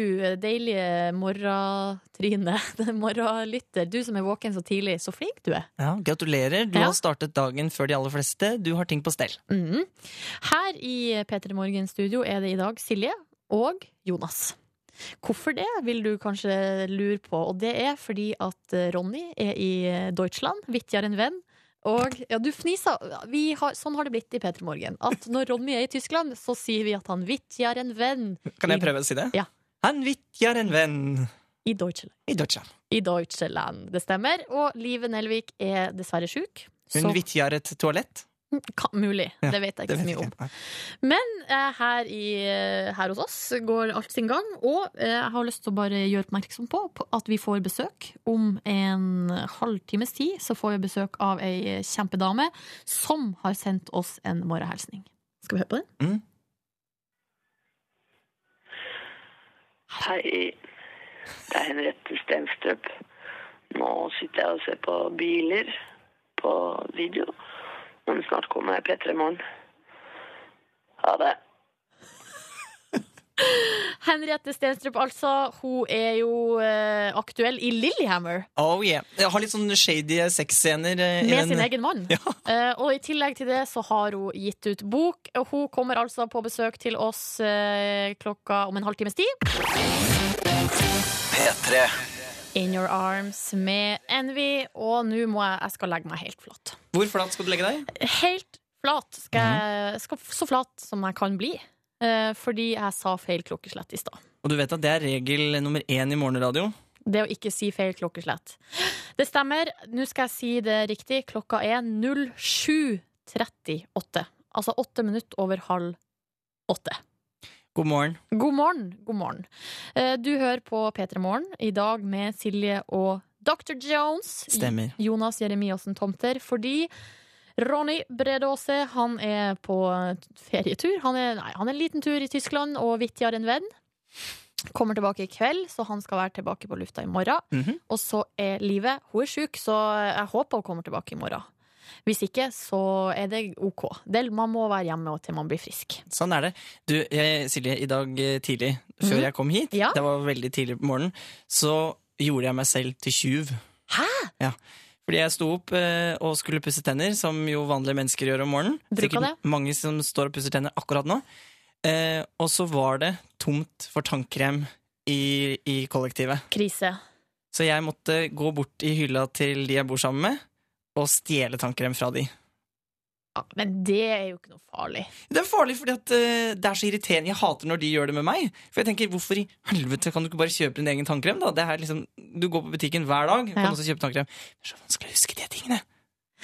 deilige morgentrine. Morgenlytter. Du som er våken så tidlig. Så flink du er. Ja, gratulerer. Du Ja. har startet dagen før de aller fleste. Du har ting på stell. Mhm. Her i P3 Morgen studio er det i dag Silje og Jonas. Hvorfor det, vil du kanskje lure på. Og det er fordi at eh, Ronny er i Deutschland, vittigere enn venn. Og ja, du fniser. Vi har, sånn har det blitt i P3 Morgen. At når Ronny er i Tyskland, så sier vi at han vitjar en venn Kan jeg prøve å si det? Ja. Han vitjar en venn i Deutschland. i Deutschland. I Deutschland, det stemmer. Og Live Nelvik er dessverre sjuk. Hun vitjar et toalett. Kan, mulig. Ja, det vet jeg ikke så mye om. Men eh, her, i, eh, her hos oss går alt sin gang, og eh, jeg har lyst til å bare gjøre oppmerksom på, på at vi får besøk. Om en halvtimes tid så får vi besøk av ei kjempedame som har sendt oss en morgenhilsning. Skal vi høre på den? Mm. Hei, det er Henriette Stenstrup. Nå sitter jeg og ser på biler på video. Men snart kommer P3 Morgen. Ha det. Henriette Stenstrup, altså. Hun er jo eh, aktuell i Lillehammer Oh yeah. Jeg har litt sånn shady sexscener. eh, med den- sin egen mann. Ja. Eh, og i tillegg til det så har hun gitt ut bok. Og Hun kommer altså på besøk til oss eh, klokka om en halvtimes tid. P3. In Your Arms med Envy. Og nå må jeg Jeg skal legge meg helt flat. Hvor flat skal du legge deg? Helt flat. Skal jeg, skal så flat som jeg kan bli. Eh, fordi jeg sa feil klokkeslett i stad. Og du vet at det er regel nummer én i morgenradio? Det å ikke si feil klokkeslett. Det stemmer. Nå skal jeg si det riktig. Klokka er 07.38. Altså åtte minutter over halv åtte. God morgen. God morgen. God morgen. Eh, Du hører på P3 Morgen i dag med Silje og Dr. Jones. Stemmer. Jonas Jeremiassen Tomter. Fordi Ronny Bredåse han er på ferietur. Han er, nei, han er en liten tur i Tyskland og vittigere en venn. Kommer tilbake i kveld, så han skal være tilbake på lufta i morgen. Mhm. Og så er Live Hun er sjuk, så jeg håper hun kommer tilbake i morgen. Hvis ikke, så er det OK. Det, man må være hjemme til man blir frisk. Sånn er det. Du, jeg, Silje, i dag eh, tidlig, før mm. jeg kom hit, Ja. det var veldig tidlig på morgenen, så gjorde jeg meg selv til tjuv. Hæ? Ja. Fordi jeg sto opp eh, og skulle pusse tenner, som jo vanlige mennesker gjør om morgenen. Sikkert det. mange som står og pusser tenner akkurat nå. Eh, og så var det tomt for tannkrem i, i kollektivet. Krise. Så jeg måtte gå bort i hylla til de jeg bor sammen med, og stjele tannkrem fra de. Ja, men det er jo ikke noe farlig. Det er farlig fordi at uh, det er så irriterende. Jeg hater når de gjør det med meg. For jeg tenker, Hvorfor i helvete kan du ikke bare kjøpe din egen tannkrem? da? Det er liksom, Du går på butikken hver dag Ja. kan også kjøpe tannkrem. Det er så vanskelig å huske de tingene.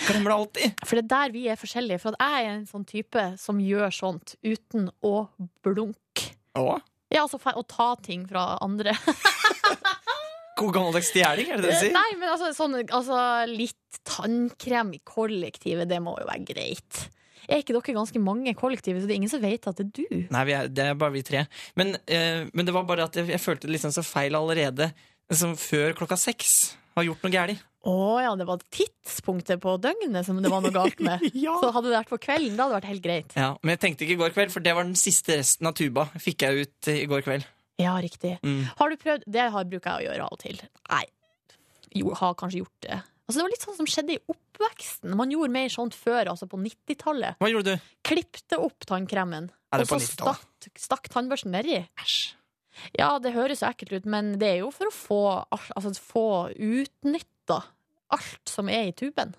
Glemmer det alltid. For det er der vi er forskjellige. For at jeg er en sånn type som gjør sånt uten å blunke. Å? Ja, altså å ta ting fra andre. God gammeldags stjeling, er det det du sier? Nei, men altså, sånn, altså litt tannkrem i kollektivet, det må jo være greit. Er ikke dere ganske mange i kollektivet, så det er ingen som vet at det er du? Nei, vi er, det er bare vi tre. Men, eh, men det var bare at jeg, jeg følte det liksom så feil allerede. Liksom før klokka seks. Har gjort noe galt. Å ja, det var tidspunktet på døgnet som det var noe galt med. Ja. Så hadde det vært på kvelden, da hadde det vært helt greit. Ja, Men jeg tenkte ikke i går kveld, for det var den siste resten av tuba. Fikk jeg ut eh, i går kveld. Ja, riktig. Mm. Har du prøvd Det har, bruker jeg å gjøre av og til. Nei, jo, har kanskje gjort det. Altså, det var litt sånn som skjedde i oppveksten. Man gjorde mer sånt før, altså på 90-tallet. Hva gjorde du? Klippte opp tannkremen, det og så på 90-tallet? stakk, stakk tannbørsten nedi. Æsj. Ja, det høres jo ekkelt ut, men det er jo for å få, al- altså, få utnytta alt som er i tuben.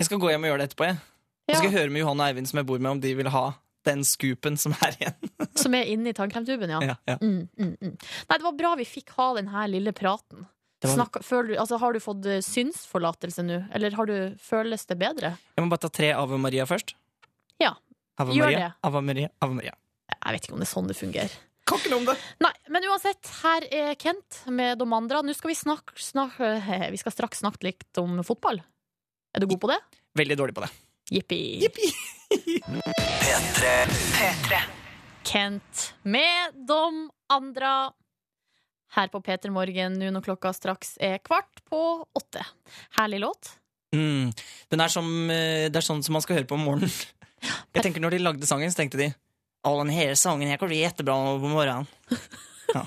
Jeg skal gå hjem og gjøre det etterpå. jeg. Ja. Ja, skal høre med Johan og Eivind som jeg bor med, om de vil ha den scoopen som er igjen. som er inni tannkremtuben, ja. Ja, ja. Mm, mm, mm. Nei, det var bra vi fikk ha den her lille praten. Var- Snakk, føl, altså, har du fått eh, synsforlatelse nå, eller har du, føles det bedre? Jeg må bare ta tre Ave Maria først. Ja, Ave gjør Maria, det. Ave Maria, Ave Maria. Jeg vet ikke om det er sånn det fungerer. Kan ikke noe om det. Nei, men uansett, her er Kent med de andre. Nå skal vi snakke, snakke Vi skal straks snakke litt om fotball. Er du god på det? Veldig dårlig på det. Jippi. Jippi. P3. Kent med de andre. Her på P3 Morgen nå når klokka straks er kvart på åtte. Herlig låt. Mm. Den er som, eh, det er sånn som man skal høre på om morgenen. Jeg tenker Når de lagde sangen, så tenkte de Å, den hele sangen her kommer jättebra på morgenen. Hva-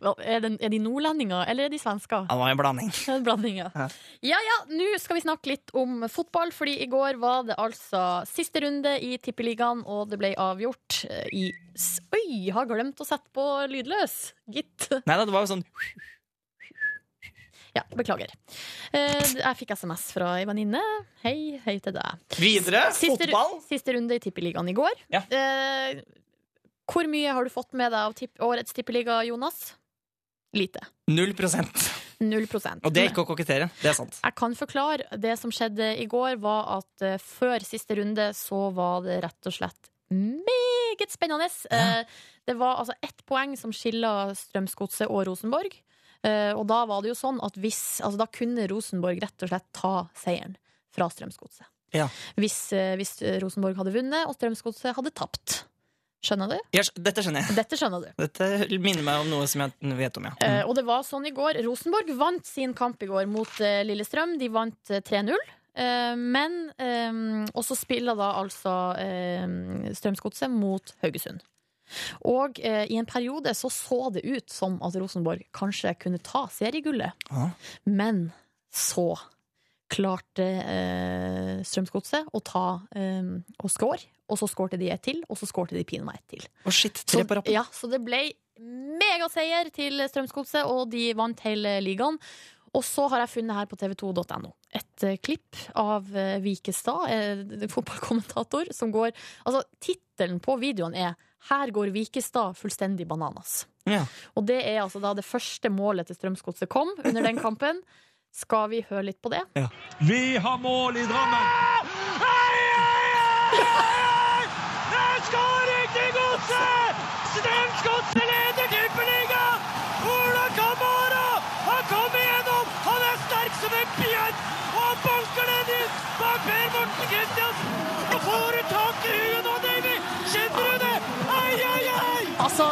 Er, den, er de nordlendinger, eller er de svensker? Det var en blanding. En blanding, ja. Ja. Ja ja, nå skal vi snakke litt om fotball, fordi i går var det altså siste runde i Tippeligaen, og det ble avgjort eh, i Oi, har glemt å sette på lydløs, gitt. Nei da, det var jo sånn Ja, beklager. Eh, Jeg fikk SMS fra ei venninne. Hei, hei til deg. Videre! Siste, Fotball! siste runde i Tippeligaen i går. Ja. Eh, hvor mye har du fått med deg av tipp, årets Tippeliga, Jonas? Lite. Null prosent. Null prosent. Og det er ikke å kokettere. Det er sant. Jeg kan forklare. Det som skjedde i går, var at eh, før siste runde så var det rett og slett meget spennende. Eh, det var altså ett poeng som skilla Strømsgodset og Rosenborg. Eh, og da var det jo sånn at hvis Altså da kunne Rosenborg rett og slett ta seieren fra Strømsgodset. Ja. Hvis, hvis Rosenborg hadde vunnet og Strømsgodset hadde tapt. Skjønner du? Jeg, dette skjønner jeg. Dette skjønner du. Dette minner meg om noe som jeg vet om, ja. Eh, og det var sånn i går. Rosenborg vant sin kamp i går mot eh, Lillestrøm. De vant eh, 3-0. Eh, men eh, Og så spiller da altså eh, Strømsgodset mot Haugesund. Og eh, i en periode så så det ut som at Rosenborg kanskje kunne ta seriegullet. Ja. Men så klarte eh, Strømsgodset å ta eh, og score. Og så skårte de ett til, og så skårte de pinadø ett til. Og shit. Tre på rappen. ja, så det ble megaseier til Strømsgodset, og de vant hele ligaen. Og så har jeg funnet her på tv2.no et eh, klipp av eh, Vikestad, eh, fotballkommentator, som går Altså, tittelen på videoen er 'Her går Vikestad fullstendig bananas'. Ja. Og det er altså da det første målet til Strømsgodset kom under den kampen. Skal vi høre litt på det? Vi har mål i Drammen! Skåring til Godset! Strømsgodset leder tippeliga! Ola Kamara! Han kommer igjennom! Han er sterk som en bjørn! Og han banker den inn bak Per Morten Kristiansen! Og får du tak i huet nå, Davy? Kjenner du det? Ai, ai, ai! Altså,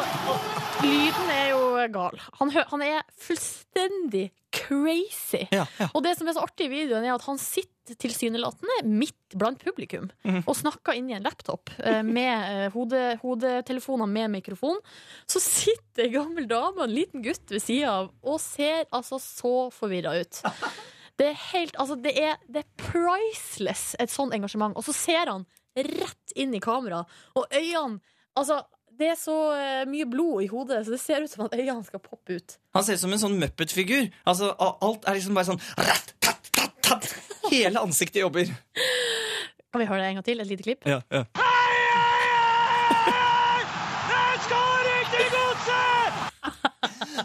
lyden er jo gal. Han, han er fullstendig crazy. Ja, ja. Og det som er så artig i videoen, er at han sitter tilsynelatende midt blant publikum Mhm. og snakker inn i en laptop eh, med eh, hode, hodetelefoner med mikrofon. Så sitter ei gammel dame og en liten gutt ved sida av og ser altså så forvirra ut. Det er helt Altså, det er, det er priceless, et sånt engasjement. Og så ser han rett inn i kamera, og øynene Altså, det er så eh, mye blod i hodet, så det ser ut som at øynene skal poppe ut. Han ser ut som en sånn Muppet-figur. Altså, alt er liksom bare sånn ratt, tatt, tatt, tatt. Hele ansiktet jobber. Kan vi høre det en gang til? Et lite klipp? Ja, ja. Skåring til Godset!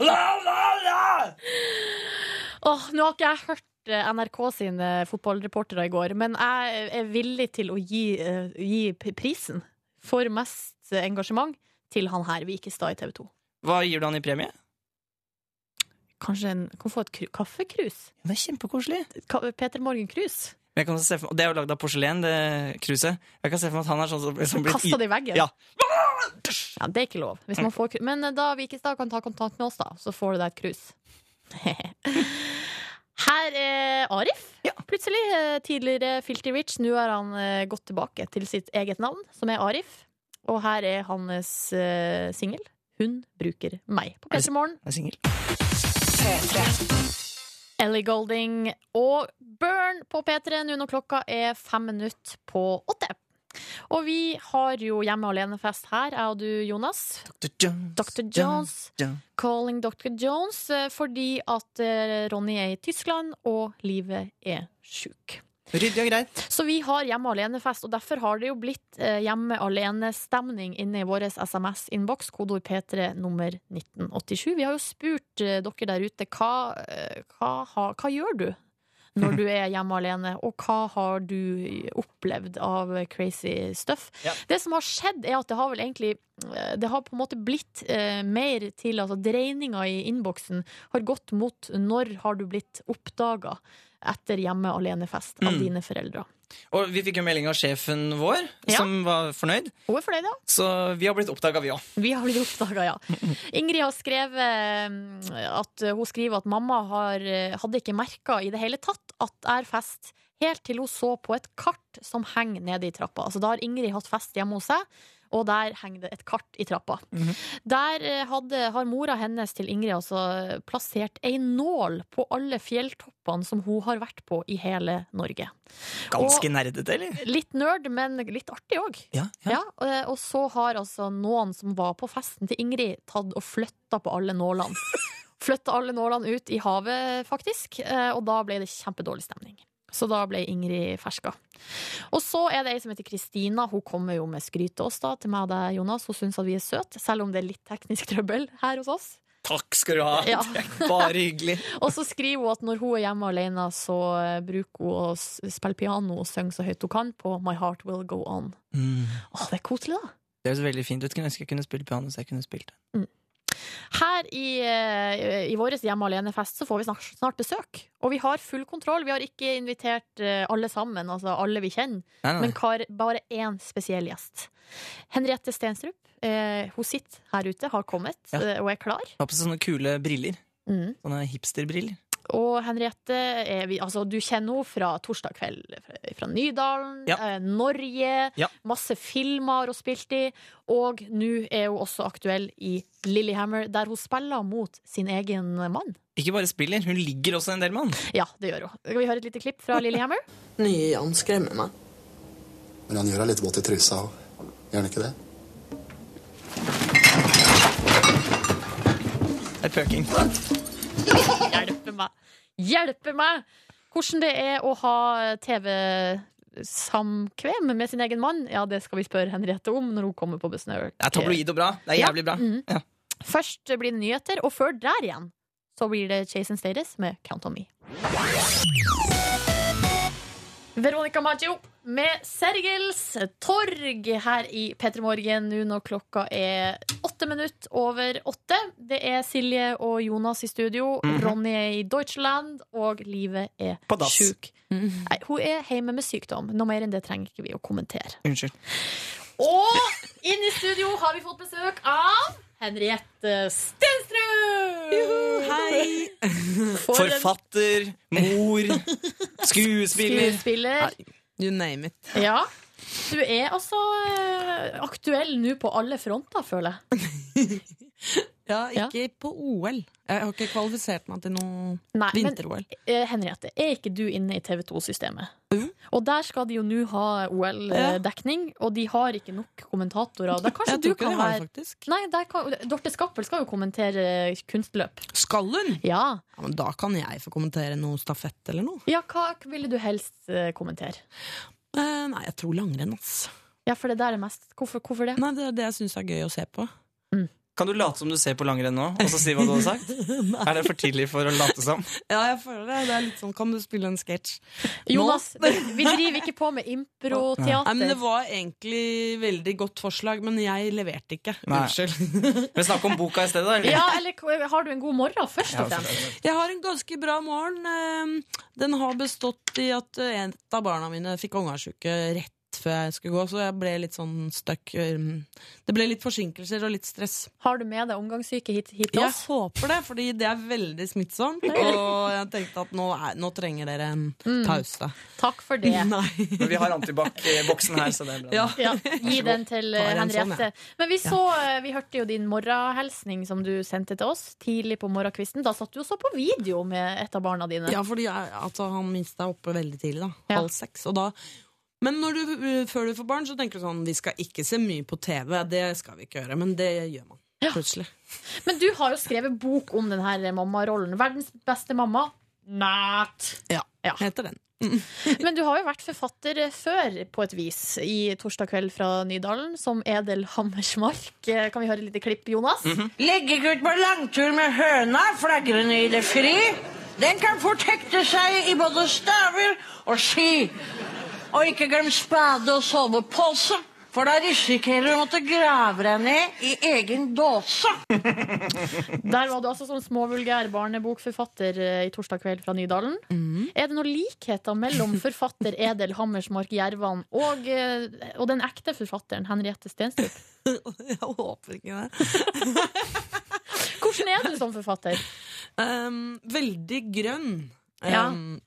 La, la, la! Åh, nå har ikke jeg hørt eh, NRK sine fotballreportere i går, men jeg er villig til å gi, eh, gi prisen for mest engasjement til han her Vikestad i TV 2. Hva gir du han i premie? Kanskje en, kan få et kaffekrus? Det er kjempekoselig. Ka Peter Morgen-krus? Men Jeg kan se for, meg- det er jo lagd av porselen, det kruset. Jeg kan se for meg at han er sånn som, som blir Kasta det i veggen? Ja. Ja, Det er ikke lov. Hvis man får, men eh, da Vikestad kan ta kontakt med oss, da, så får du deg et krus. Her er Arif. Plutselig. eh, Tidligere Filty Rich. Nå har han eh, gått tilbake til sitt eget navn, som er Arif. Og her er hans uh, singel. Hun bruker meg på P3 Morgen. Er singel. Ellie Golding og Burn på P3 nå når klokka er fem minutter på åtte. Og vi har jo hjemme alene-fest her, jeg og du, Jonas. Dr. Jones. Dr. Jones. Jones. Calling Dr. Jones eh, fordi at eh, Ronny er i Tyskland og livet er sjuk. Ryddig og greit. Så vi har hjemme alene-fest, og derfor har det jo blitt eh, hjemme alene-stemning inne i vår SMS-innboks, kodeord P3 nummer 1987. Vi har jo spurt eh, dere der ute hva, hva, hva, hva gjør du når du er hjemme alene, og hva har du opplevd av crazy stuff? Ja. Det som har skjedd, er at det har vel egentlig eh, Det har på en måte blitt eh, mer til altså Dreininga i innboksen har gått mot når har du blitt oppdaga etter hjemme alene-fest av Mm. dine foreldre. Og vi fikk jo melding av sjefen vår, Ja. som var fornøyd. Hun er fornøyd, ja. Så vi har blitt oppdaga, vi òg. Vi har blitt oppdaga, ja. Ingrid har skrevet mm, at hun skriver at mamma har, eh, hadde ikke merka i det hele tatt at det er fest, helt til hun så på et kart som henger nede i trappa. Altså, da har Ingrid hatt fest hjemme hos seg. Og der henger det et kart i trappa. Der eh, hadde, har mora hennes til Ingrid altså plassert ei nål på alle fjelltoppene som hun har vært på i hele Norge. Ganske nerdete, eller? Litt nerd, men litt artig òg. Ja, Ja, og- og så har altså noen som var på festen til Ingrid, tatt og flytta på alle nålene. Flytta alle nålene ut i havet, faktisk, eh, og da ble det kjempedårlig stemning. Så da ble Ingrid ferska. Og så er det ei som heter Kristina. Hun kommer jo med skryt til oss, da, til meg og deg, Jonas. Hun syns at vi er søte, selv om det er litt teknisk trøbbel her hos oss. Takk skal du ha. Ja. Bare hyggelig. Og så skriver hun at når hun er hjemme alene, så bruker hun å spille piano og synge så høyt hun kan på My Heart Will Go On. Mm. Å, det er koselig, da. Det høres veldig fint ut. Kunne ønske jeg kunne spille piano, så jeg kunne spilt det. Her i, eh, i vår Hjemme alene-fest så får vi snart, snart besøk. Og vi har full kontroll. Vi har ikke invitert eh, alle sammen, altså alle vi kjenner, Nei, nei. men kar, bare én spesiell gjest. Henriette Stenstrup. Eh, hun sitter her ute, har kommet Ja. eh, og er klar. Har på seg sånne kule briller. Mm. Sånne hipsterbriller. Og Henriette er vi, altså, Du kjenner henne fra torsdag kveld fra, Nydalen, Ja. eh, Norge. Ja. Masse filmer har hun spilt i. Og nå er hun også aktuell i Lillehammer, der hun spiller mot sin egen mann. Ikke bare spiller, hun ligger også en del med han. Ja, det gjør hun. Skal vi høre et lite klipp fra Lillehammer? Nye Jan skremmer meg. Men han gjør deg litt våt i trusa òg. Gjør han ikke det? Det er pøking. Hjelpe meg! Hjelpe meg! Hvordan det er å ha TV-samkvem med sin egen mann, ja, det skal vi spørre Henriette om når hun kommer på besøk. Det er tabloid og bra. Det er jævlig bra. Mhm. Ja. Først blir det nyheter, og før der igjen så blir det Jason Status med Count On Me. Veronica Maggio med Sergels torg her i P3 Morgen nå når klokka er åtte minutter over åtte. Det er Silje og Jonas i studio. Mhm. Ronny er i Deutschland, og livet er sjuk. Mm -hmm. Nei, hun er hjemme med sykdom. Noe mer enn det trenger ikke vi å kommentere. Unnskyld. Og inn i studio har vi fått besøk av Henriette Stenstrøm! Hei! For en Forfatter, mor, skuespiller. skuespiller. You name it. Ja. Du er altså eh, aktuell nå på alle fronter, føler jeg. Ja, ikke på OL. Jeg har ikke kvalifisert meg til noe vinter-OL. Uh, Henriette, er ikke du inne i TV2-systemet? Og der skal de jo nå ha OL-dekning, og de har ikke nok kommentatorer. Der kanskje du kan være. Nei, kan, Dorte Skappel skal jo kommentere kunstløp. Skal hun? Ja. Ja, men da kan jeg få kommentere noe stafett eller noe. ja, hva ville du helst eh, kommentere? Uh, nei, jeg tror langrenn, ass. Ja, for det der er mest Hvorfor, hvorfor det? Nei, det er det jeg syns er gøy å se på. Kan du late som du ser på langrenn nå, og så si hva du har sagt? Er det for tidlig for å late som? Ja, jeg føler det. Det er litt sånn, Kan du spille en sketsj? Jonas, vi driver ikke på med Nei, men. Det var egentlig veldig godt forslag, men jeg leverte ikke. Nei. Unnskyld. Vi snakker om boka i stedet, da? eller? Ja, eller har du en god morgen, først og fremst? Jeg har en ganske bra morgen. Eh, Den har bestått i at eh, et av barna mine fikk ungasjuke rett før jeg skulle gå, så jeg ble litt sånn stuck. eh, Det ble litt forsinkelser og litt stress. Har du med deg omgangssyke hit, hit til Jeg håper det, fordi det er veldig smittsomt. Og jeg tenkte at nå, er, nå trenger dere en Mm. Takk for det. Nei. Men vi har antibac-boksen her, så det er bra. Ja. Ja, gi den til Henriette. Sånn, Henriette. Men vi så, eh, vi hørte jo din morgenhilsning som du sendte til oss tidlig på morgenkvisten. Da satt du og så på video med et av barna dine. Ja, fordi jeg, altså, han minste er oppe veldig tidlig, da. Ja. Halv seks. Og da men når du, før du får barn, så tenker du sånn Vi skal ikke se mye på TV. Det skal vi ikke gjøre. Men det gjør man plutselig. Men du har jo skrevet bok om denne mammarollen. 'Verdens beste mamma'. Not. Ja, heter den. Men du har jo vært forfatter før, på et vis, i Torsdag kveld fra Nydalen, som Edel Hammersmark. Eh, Kan vi høre et lite klipp, Jonas? Legge ut på langtur med høna flagrende i det fri. Den kan fort hekte seg i både staver og ski. Og ikke glem spade og sovepose. For da risikerer du å måtte grave deg ned i egen dåse. Der var du altså som småvulgær barnebokforfatter eh, i Torsdag kveld fra Nydalen. Er det noen likheter mellom forfatter Edel Hammersmark Gjervan og, eh, og den ekte forfatteren Henriette Stenstrup? Jeg håper ikke det. Hvordan er du som forfatter? Um, veldig grønn. Ja. Um,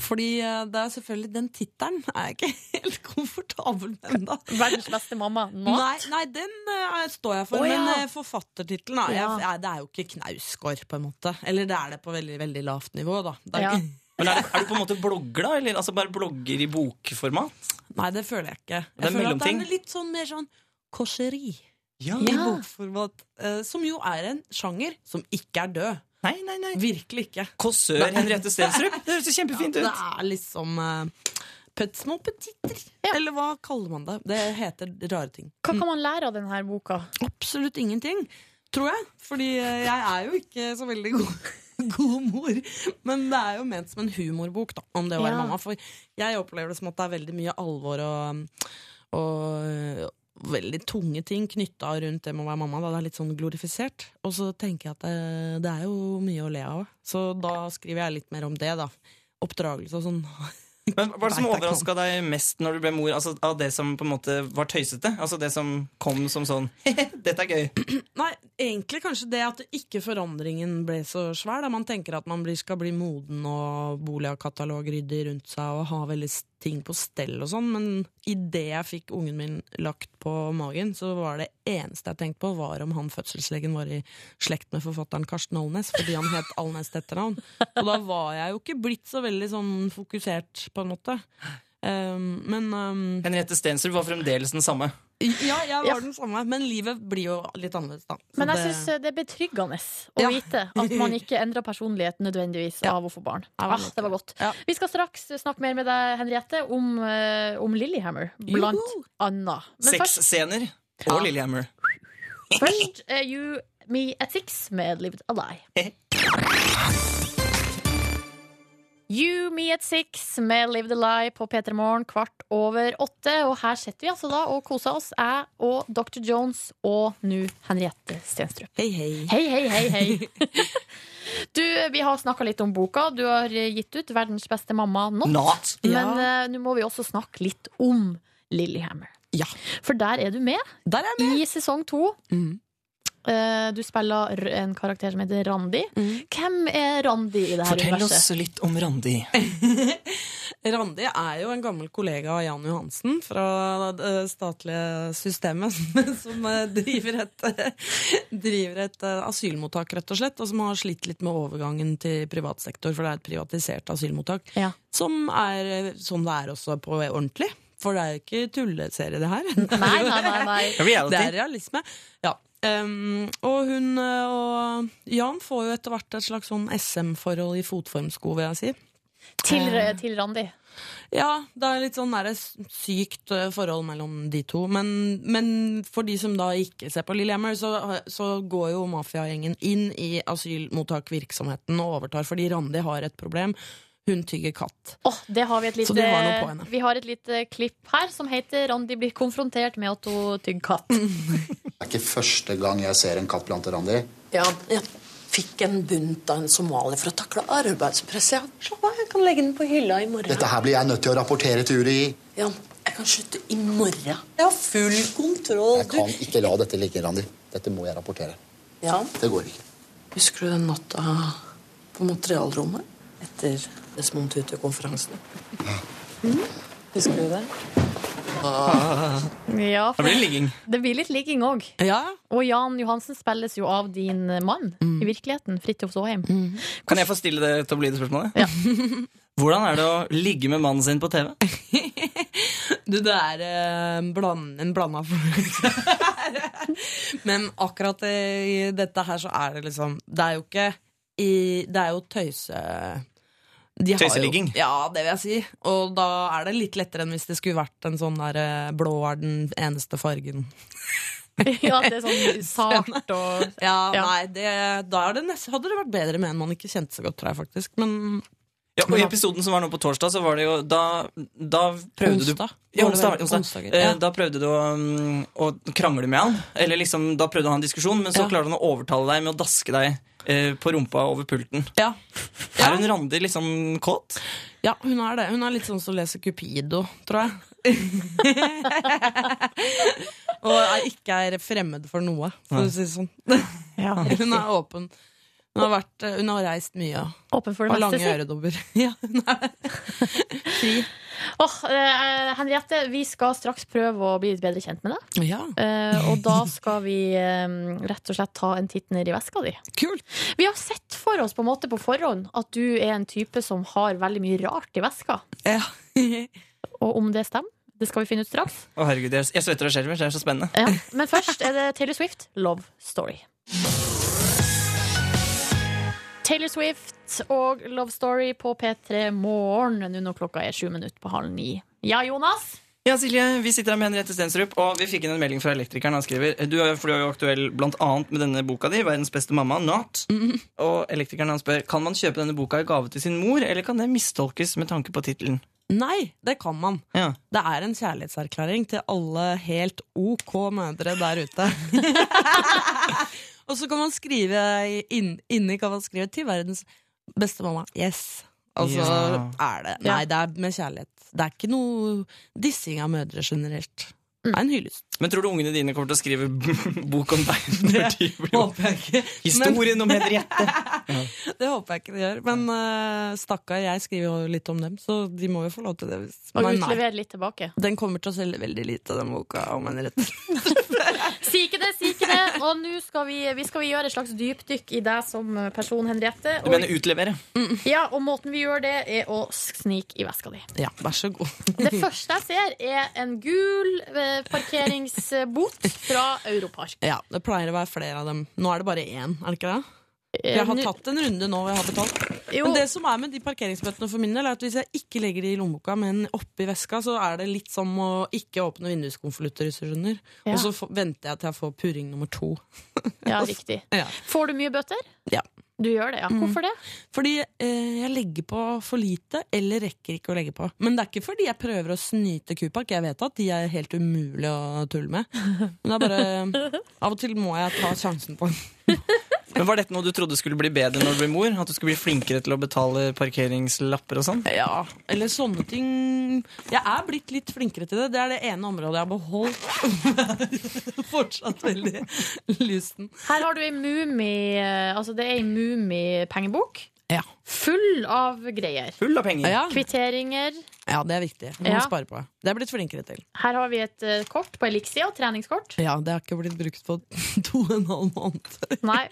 fordi eh, det er selvfølgelig den tittelen er jeg ikke helt komfortabel med ennå. Verdens beste mamma? mat? Nei, nei, den uh, står jeg for. Oh, ja. Men uh, forfattertittelen Ja. Det er jo ikke Knausgård, på en måte. Eller det er det på veldig veldig lavt nivå, da. Det er Ja. Men er, er du på en måte blogger, da? Eller altså bare blogger i bokformat? nei, det føler jeg ikke. Jeg Det er føler at det er litt sånn mer sånn korseri. Ja. i bokformat. Uh, som jo er en sjanger som ikke er død. Nei, nei, nei. Virkelig ikke. Kåsør Henriette Stensrup? Det høres jo kjempefint Det ut. er liksom uh, pet, små petitter. Eller hva kaller man det? Det heter rare ting. Hva kan man lære av denne boka? Absolutt ingenting, tror jeg. Fordi eh, jeg er jo ikke så veldig god, god mor. Men det er jo ment som en humorbok da, om det å være Ja. mamma. For jeg opplever det som at det er veldig mye alvor og, og veldig tunge ting knytta rundt det med å være mamma. Da. Det er litt sånn glorifisert. Og så tenker jeg at det, det er jo mye å le av. Så da skriver jeg litt mer om det, da. Oppdragelse og sånn. Men Hva er det som overraska deg mest når du ble mor? Altså Av det som på en måte var tøysete? Altså det som kom som sånn Dette er gøy. Nei, egentlig kanskje det at ikke forandringen ble så svær. Da man tenker at man skal bli moden og boligkatalog ryddig rundt seg og ha veldig ting på stell og sånn, men idet jeg fikk ungen min lagt på magen, så var det eneste jeg tenkte på, var om han fødselslegen var i slekt med forfatteren Karsten Alnes, fordi han het Alnes til etternavn. Og da var jeg jo ikke blitt så veldig sånn fokusert, på en måte. Um, men um, Henriette Stensrup var fremdeles den samme. Ja, jeg var den samme, men livet blir jo litt annerledes, da. Så Men jeg det- syns det er betryggende å Ja. vite at man ikke endrer personlighet nødvendigvis av å få barn. Ja, Ah, det var godt. Vi skal straks snakke mer med deg, Henriette, om, eh, om Lillyhammer, blant annet. Men først, Sexscener og Lillyhammer. først uh, You Me at Six med Lived a Lie. You Me at Six med Live the Lie på P3 Morgen kvart over åtte. Og her sitter vi altså da og koser oss, jeg og Dr. Jones og nå Henriette Stenstrup. Hei, hei. Hei, hei, hei, hei. Du, Vi har snakka litt om boka. Du har gitt ut 'Verdens beste mamma not'. Not. Men uh, nå må vi også snakke litt om Lillyhammer. Ja. For der er du med, Der er jeg med. i sesong to. Mm. Eh, du spiller en karakter som heter Randi. Hvem er Randi i det her Fortell universet? oss litt om Randi. Randi er jo en gammel kollega av Jan Johansen fra det statlige systemet, som eh, driver et, driver et eh, asylmottak, rett og slett, og som har slitt litt med overgangen til privat sektor, for det er et privatisert asylmottak, Ja. som er sånn det er også på ordentlig. For det er jo ikke tulleserie, det her. Nei, nei, nei. nei. Det er realisme. Ja. Um, og hun uh, og Jan får jo etter hvert et slags sånn SM-forhold i fotformsko, vil jeg si. Til, til Randi. Ja, det er litt sånn der sykt uh, forhold mellom de to. Men, men for de som da ikke ser på Lillehammer, så, så går jo mafiagjengen inn i asylmottakvirksomheten og overtar, fordi Randi har et problem. Hun tygger katt. Oh, det har vi, et lite, vi har et lite klipp her som heter 'Randi blir konfrontert med at hun tygger katt'. Det er ikke første gang jeg ser en katt blant Randi. Ja, jeg fikk en bunt av en somalier for å takle arbeidspress. Ja, slapp av, jeg kan legge den på hylla i morgen. Dette her blir jeg nødt til å rapportere til UDI. Ja, jeg kan slutte i morgen. Jeg har full kontroll. Jeg kan ikke la dette ligge, Randi. Dette må jeg rapportere. Ja, Det går ikke. husker du den natta på materialrommet? Etter Desmond Tutu-konferansen. Mm. Husker du det? Ja, det blir det ligging. det blir litt ligging òg. Ja, Og Jan Johansen spilles jo av din mann i virkeligheten, Fridtjof Saaheim. Kan jeg få stille det tabloide spørsmålet? Ja. Hvordan er det å ligge med mannen sin på TV? Du, det er eh, bland, en blanda. Men akkurat i dette her så er det liksom Det er jo ikke i, Det er jo tøyse... de har jo- Ja, det vil jeg si. Og da er det litt lettere enn hvis det skulle vært en sånn der eh, blå er den eneste fargen. Ja, det er sånn sart og Ja, Ja. nei, det, da er det nest, hadde det vært bedre med en man ikke kjente så godt, tror jeg faktisk. Men Ja, og I episoden som var nå på torsdag, så var det jo Da, da prøvde Onsdag? du ja, onsdag, onsdag, onsdag. Eh, ja. Da prøvde du å, mm, å krangle med han. Eller liksom, Da prøvde du å ha en diskusjon, men så Ja. klarte han å overtale deg med å daske deg eh, på rumpa over pulten. Ja. Er hun Randi liksom kåt? Ja, hun er det. Hun er litt sånn som leser Cupido, tror jeg. Og er ikke er fremmed for noe, for å si det sånn. hun er åpen. Hun har, vært, hun har reist mye. Åpen for det og meste, lange si. øredobber. Ja, fri. Åh, eh, Henriette, vi skal straks prøve å bli litt bedre kjent med deg. Ja. Eh, og da skal vi eh, rett og slett ta en titt ned i veska di. Kult. Vi har sett for oss på en måte på forhånd at du er en type som har veldig mye rart i veska. Ja. og om det stemmer, det skal vi finne ut straks. Å herregud, Jeg jeg svetter og skjelver. Det er så spennende. Ja. Men først er det Taylor Swift, 'Love Story'. Taylor Swift og Love Story på P3 Morgen nå når klokka er sju minutter på halv ni. Ja, Jonas? Ja, Silje, Vi sitter her med Henriette Stensrup, og vi fikk inn en melding fra elektrikeren. Han skriver du er, for du er jo aktuell blant annet med denne boka di, 'Verdens beste mamma', Not. Og elektrikeren han spør kan man kjøpe denne boka i gave til sin mor, eller kan det mistolkes med tanke på tittelen? Nei, det kan man. Ja. Det er en kjærlighetserklæring til alle helt ok mødre der ute. og så kan man skrive inn, inni kan man skrive 'til verdens beste mamma'. Yes. Og så Ja. er det Nei, det er med kjærlighet. Det er ikke noe dissing av mødre generelt. Det er en hyllest. Men tror du ungene dine kommer til å skrive bok om deg? når de blir- håper jeg ikke. Historien om Henriette. Det håper jeg ikke de gjør. Men uh, stakkar, jeg skriver jo litt om dem, så de må jo få lov til det. Hvis, Og utlever litt tilbake. Den kommer til å selge veldig lite, den boka om Henriette. Si ikke det, si ikke det. Og nå skal vi, vi skal gjøre et slags dypdykk i deg som person, Henriette. Du mener utlevere? Ja, og måten vi gjør det, er å snike i veska di. Ja, vær så god. Det første jeg ser, er en gul eh, parkeringsbot fra Europark. Ja, det pleier å være flere av dem. Nå er det bare én, er det ikke det? Jeg har tatt en runde nå hvor jeg har betalt. Jo. Men det som er med de parkeringsbøttene for min del, er at hvis jeg ikke legger de i lommeboka, men oppi veska, så er det litt som å ikke åpne vinduskonvolutter, hvis du skjønner. Ja. Og så venter jeg til jeg får purring nummer to. Ja, riktig. Ja. Får du mye bøter? Ja. Du gjør det, ja. Hvorfor det? Fordi eh, jeg legger på for lite, eller rekker ikke å legge på. Men det er ikke fordi jeg prøver å snyte Kupak. Jeg vet at de er helt umulig å tulle med. Men det er bare Av og til må jeg ta sjansen på Men Var dette noe du trodde skulle bli bedre når du ble mor? At du skulle bli flinkere til å betale parkeringslapper og sånn? Ja, eller sånne ting Jeg er blitt litt flinkere til det. Det er det ene området jeg har beholdt. Fortsatt veldig lysten. Her har du ei mumi Altså, det er ei mummipengebok. Ja. Full av greier. Full av penger. Ja. Kvitteringer. Ja, det er viktig. Det må Ja. spare på. Det er blitt flinkere til. Her har vi et uh, kort på Elixia, treningskort. Ja, Det har ikke blitt brukt på to og en halv måned. Nei.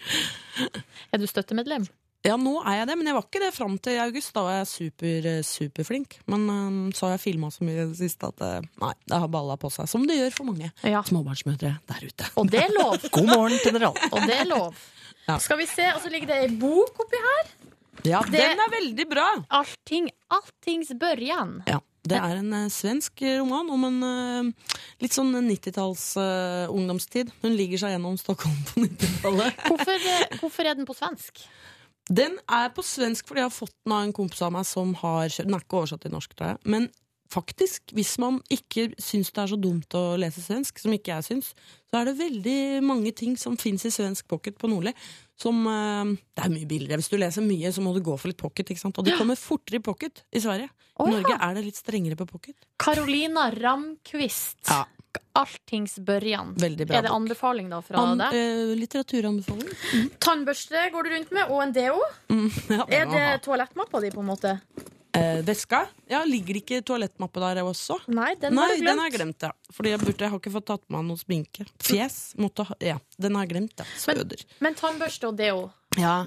Er du støttemedlem? Ja, nå er jeg det, men jeg var ikke det fram til august. Da var jeg super, eh, superflink. Men um, så har jeg filma så mye i det siste at nei, det har balla på seg. Som det gjør for mange Ja. småbarnsmødre der ute. Og det er lov. God morgen til dere alle. Og det er lov. Ja. Skal vi se, og så ligger det ei bok oppi her. Ja, Det- Den er veldig bra! Allting, alltings børjan. Ja, Det er en eh, svensk roman om en eh, litt sånn 90-talls eh, ungdomstid. Hun ligger seg gjennom Stockholm på 90-tallet. Hvorfor, eh, hvorfor er den på svensk? Den er på svensk fordi jeg har fått den av en kompis av meg som har kjørt Den er ikke oversatt til norsk, tror jeg. Men faktisk, hvis man ikke syns det er så dumt å lese svensk, som ikke jeg syns, så er det veldig mange ting som fins i svensk pocket på Nordli. Som eh, Det er mye billigere. Hvis du leser mye, så må du gå for litt pocket. ikke sant? Og det kommer fortere i pocket i Sverige. I ja. Norge er det litt strengere på pocket. Carolina Ramqvist. Ja. Alltings børjan. Er det anbefaling da fra An, deg? eh, litteraturanbefaling. Tannbørste går du rundt med, og en deo. Mm, ja. Er det toalettmappa di, på en måte? Eh, veska? Ja, Ligger ikke toalettmappe der også? Nei, den Nei, har den glemt. har jeg glemt, ja. Fordi jeg, burde, jeg har ikke fått tatt med noe sminke. Fjes måtte ha Ja, den har jeg glemt, ja. Søder. Men tannbørste og deo, Ja.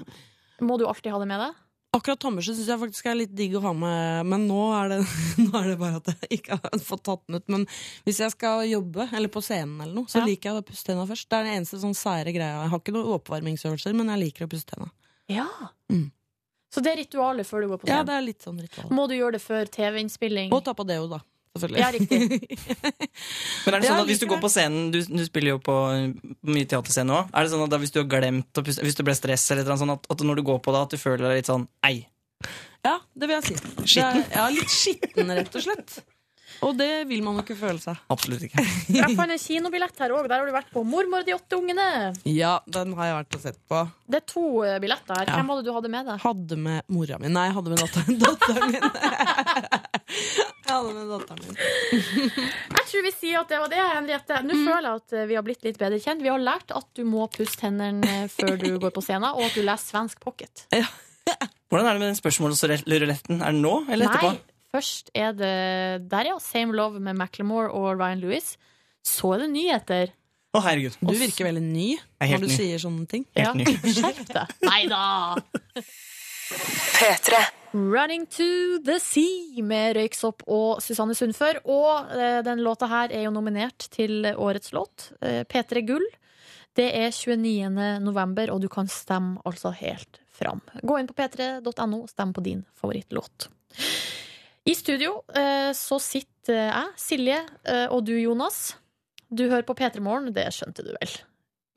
må du alltid ha det med deg? Akkurat tannbørste syns jeg faktisk er litt digg å ha med, men nå er, det, nå er det bare at jeg ikke har fått tatt den ut. Men hvis jeg skal jobbe, eller på scenen eller noe, så Ja. liker jeg å pusse tenna først. Det er den eneste sånn sære greia. Jeg har ikke noen oppvarmingsøvelser, men jeg liker å pusse tenna. Ja. Mm. Så det er ritualet før du går på Ja, scenen? det er litt sånn ritual. Må du gjøre det før TV-innspilling? Og ta på deo, da. Selvfølgelig. Ja, riktig. Men er det sånn at Hvis du går på scenen Du, du spiller jo på mye teaterscene òg. Er det sånn at da, hvis du har glemt å puste Hvis du ble stress, eller noe sånt, at, at når du går på det, at du føler deg litt sånn Ei. Ja, det vil jeg si. Skitten? Er, ja, litt skitten, rett og slett. Og det vil man jo ikke føle seg. Absolutt ikke. Jeg fant en kinobillett her òg. Der har du vært på 'Mormor og de åtte ungene'. Ja, den har jeg vært og sett på. Det er to eh, billetter her. Ja. Hvem hadde det du hadde med deg? Hadde med mora mi. Nei, jeg hadde med datteren, datteren min. jeg hadde med datteren min. Jeg tror vi sier at det var det, Henriette. Nå føler jeg at eh, vi har blitt litt bedre kjent. Vi har lært at du må pusse tennene eh, før du går på scenen, og at du leser svensk pocket. Hvordan er det med den spørsmålsruletten? Er det nå eller etterpå? Først er det der, ja. Same Love med Macklemore og Ryan Lewis. Så er det nyheter. Å, herregud. Du virker veldig ny når du ny. sier sånne ting. Helt ny. Skjerp deg. Nei da! Running to the Sea med Røyksopp og Susanne Sundfør. Og eh, den låta her er jo nominert til årets låt. Eh, P3 Gull. Det er 29. november, og du kan stemme altså helt fram. Gå inn på p3.no og stem på din favorittlåt. I studio eh, så sitter jeg, Silje, eh, og du, Jonas. Du hører på P3 Morgen, det skjønte du vel?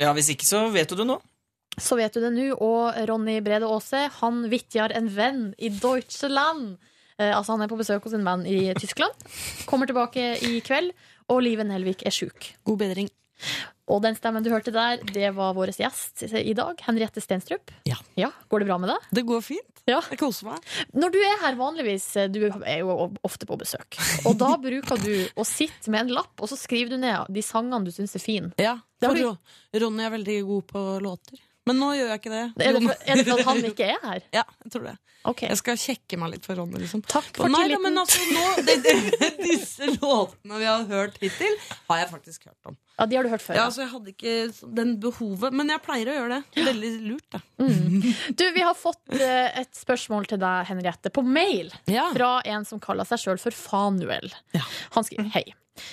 Ja, Hvis ikke, så vet du det nå. Så vet du det nå. Og Ronny Brede Aase, han vitjar en venn i Deutschland. Eh, altså, han er på besøk hos en venn i Tyskland. Kommer tilbake i kveld, og Live Nelvik er sjuk. God bedring. Og den stemmen du hørte der, det var vår gjest i dag, Henriette Stenstrup. Ja. ja. Går det bra med deg? Det går fint. Ja. Jeg koser meg. Når du er her vanligvis, du er jo ofte på besøk, og da bruker du å sitte med en lapp, og så skriver du ned de sangene du syns er fine. Ja, for du- Ronny er veldig god på låter. Men nå gjør jeg ikke det. Er det, for, er det for at han ikke er her? Ja, jeg tror det. Okay. Jeg skal kjekke meg litt for Ronny, liksom. Takk for Nei, tilliten. men altså, nå, det, det, disse låtene vi har hørt hittil, har jeg faktisk hørt om. Ja, de har du hørt før. Ja, altså, jeg hadde ikke den behovet, men jeg pleier å gjøre det. Veldig lurt, det. Du, Vi har fått eh, et spørsmål til deg, Henriette, på mail Ja. fra en som kaller seg sjøl for Fanuel. Ja. Han skriver hei.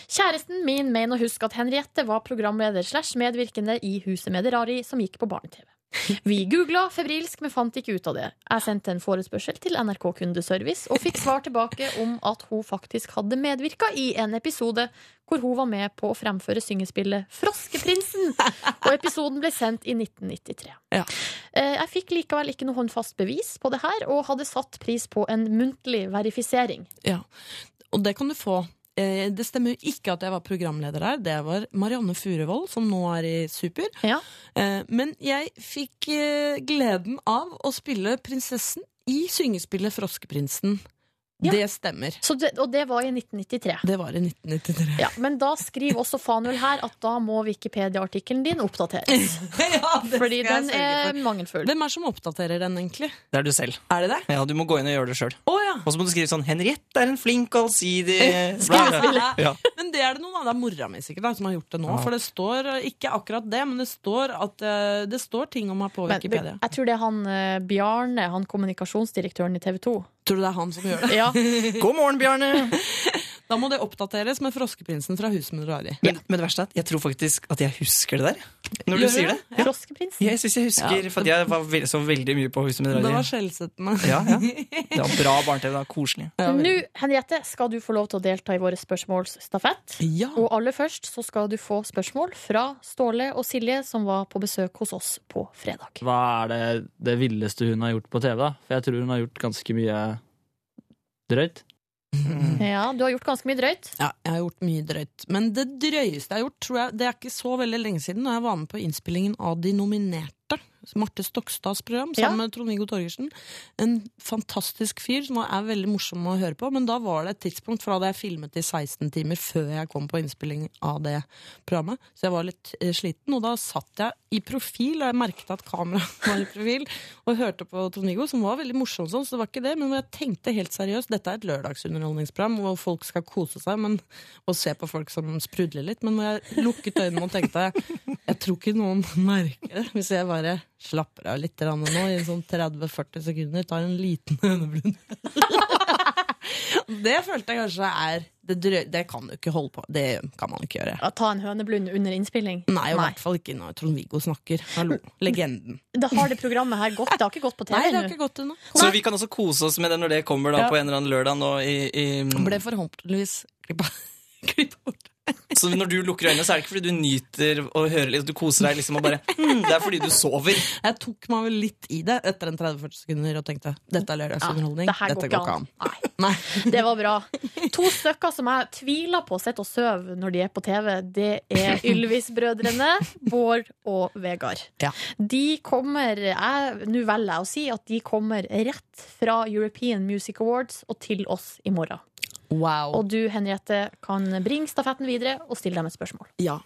Kjæresten min mener å huske at Henriette var programleder slash medvirkende i Huset med det rari som gikk på barne-TV. Vi googla febrilsk, men fant ikke ut av det. Jeg sendte en forespørsel til NRK Kundeservice og fikk svar tilbake om at hun faktisk hadde medvirka i en episode hvor hun var med på å fremføre syngespillet Froskeprinsen. Og episoden ble sendt i 1993. Ja. Eh, Jeg fikk likevel ikke noe håndfast bevis på det her, og hadde satt pris på en muntlig verifisering. Ja. Og det kan du få. Eh, Det stemmer jo ikke at jeg var programleder der. Det var Marianne Furevold, som nå er i Super. Ja. Eh, Men jeg fikk eh, gleden av å spille prinsessen i syngespillet Froskeprinsen. Ja. Det stemmer. Så det, og det var i 1993. Det var i 1993. Ja, men da skriver også Fanuel her at da må Wikipedia-artikkelen din oppdateres. ja, det Fordi skal den er for. mangelfull. Hvem er som oppdaterer den, egentlig? Det er du selv. Er det det? Ja, Du må gå inn og gjøre det sjøl. Oh, ja. Og så må du skrive sånn 'Henriette er en flink, allsidig Skuespiller. Ja. Men det er det noen av det er mora mi sikkert da, som har gjort det nå. Ja. For det står eh, ikke akkurat det, men det står, at, eh, det står ting om meg på Men, Wikipedia. jeg tror det er han eh, Bjarne, han kommunikasjonsdirektøren i TV 2. Tror du det er han som gjør det? Ja. God morgen, Bjarne! Da må det oppdateres med Froskeprinsen fra Huset med rari. Men, men det verste er at jeg tror faktisk at jeg husker det der. Når du Gjør sier det. det. Ja. Froskeprinsen. Jeg syns jeg husker, Ja. for at jeg var veld, så veldig mye på Huset med Det var rari. skjellsettende. Ja, ja. Det var bra barne-TV. Koselig. Ja, Nå. Henriette, skal du få lov til å delta i vår spørsmålsstafett. Ja. Og aller først så skal du få spørsmål fra Ståle og Silje, som var på besøk hos oss på fredag. Hva er det, det villeste hun har gjort på TV? da? For jeg tror hun har gjort ganske mye drøyt. Ja, du har gjort ganske mye drøyt. Ja, jeg har gjort mye drøyt. Men det drøyeste jeg har gjort, tror jeg, det er ikke så veldig lenge siden, da jeg var med på innspillingen av De nominerte. Marte Stokstads program sammen Ja. med Trond-Viggo Torgersen. En fantastisk fyr som er veldig morsom å høre på. Men da var det et tidspunkt, for da hadde jeg filmet i 16 timer før jeg kom på innspilling av det programmet. Så jeg var litt eh, sliten, og da satt jeg i profil, og jeg merket at kameraet var i profil, og hørte på Trond-Viggo, som var veldig morsom sånn, så det var ikke det. Men jeg tenkte helt seriøst, dette er et lørdagsunderholdningsprogram hvor folk skal kose seg men, og se på folk som sprudler litt. Men når jeg lukket øynene og tenkte jeg tror ikke noen merker det hvis jeg bare slapper av litt nå i sånn 30-40 sekunder, tar en liten høneblund. det følte jeg kanskje er det, drø det kan du ikke holde på. Det kan man ikke gjøre. Ja, ta en høneblund under innspilling. Nei, i hvert fall ikke når Trond-Viggo snakker. Hallo, legenden. Da har det programmet her gått. Det har ikke gått på TV Nei, det har ikke gått ennå. Så vi kan også kose oss med det når det kommer da Ja. på en eller annen lørdag nå i, i Ble forhåpentligvis klippa klippa bort. Så når du lukker øynene, så er det ikke fordi du nyter å høre litt, du koser deg liksom og bare mm, Det er fordi du sover. Jeg tok meg vel litt i det etter en 30-40 sekunder og tenkte dette er lørdagsunderholdning. det dette går ikke an. Det var bra. To stykker som jeg tviler på sitter og sover når de er på TV, det er Ylvis-brødrene, Bård og Vegard. De kommer jeg, Nå velger jeg å si at de kommer rett fra European Music Awards og til oss i morgen. Og du, Henriette, kan bringe stafetten videre og stille dem et spørsmål. Ja.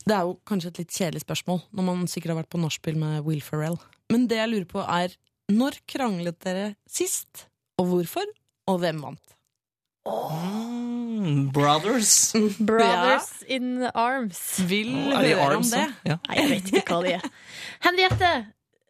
Det er jo kanskje et litt kjedelig spørsmål når man sikkert har vært på nachspiel med Will Ferrell. Men det jeg lurer på er når kranglet dere sist? Og hvorfor? Og hvem vant? Oh. brothers. Brothers in arms. Vil de høre om det. Ja. Nei, jeg vet ikke hva de er. Henriette,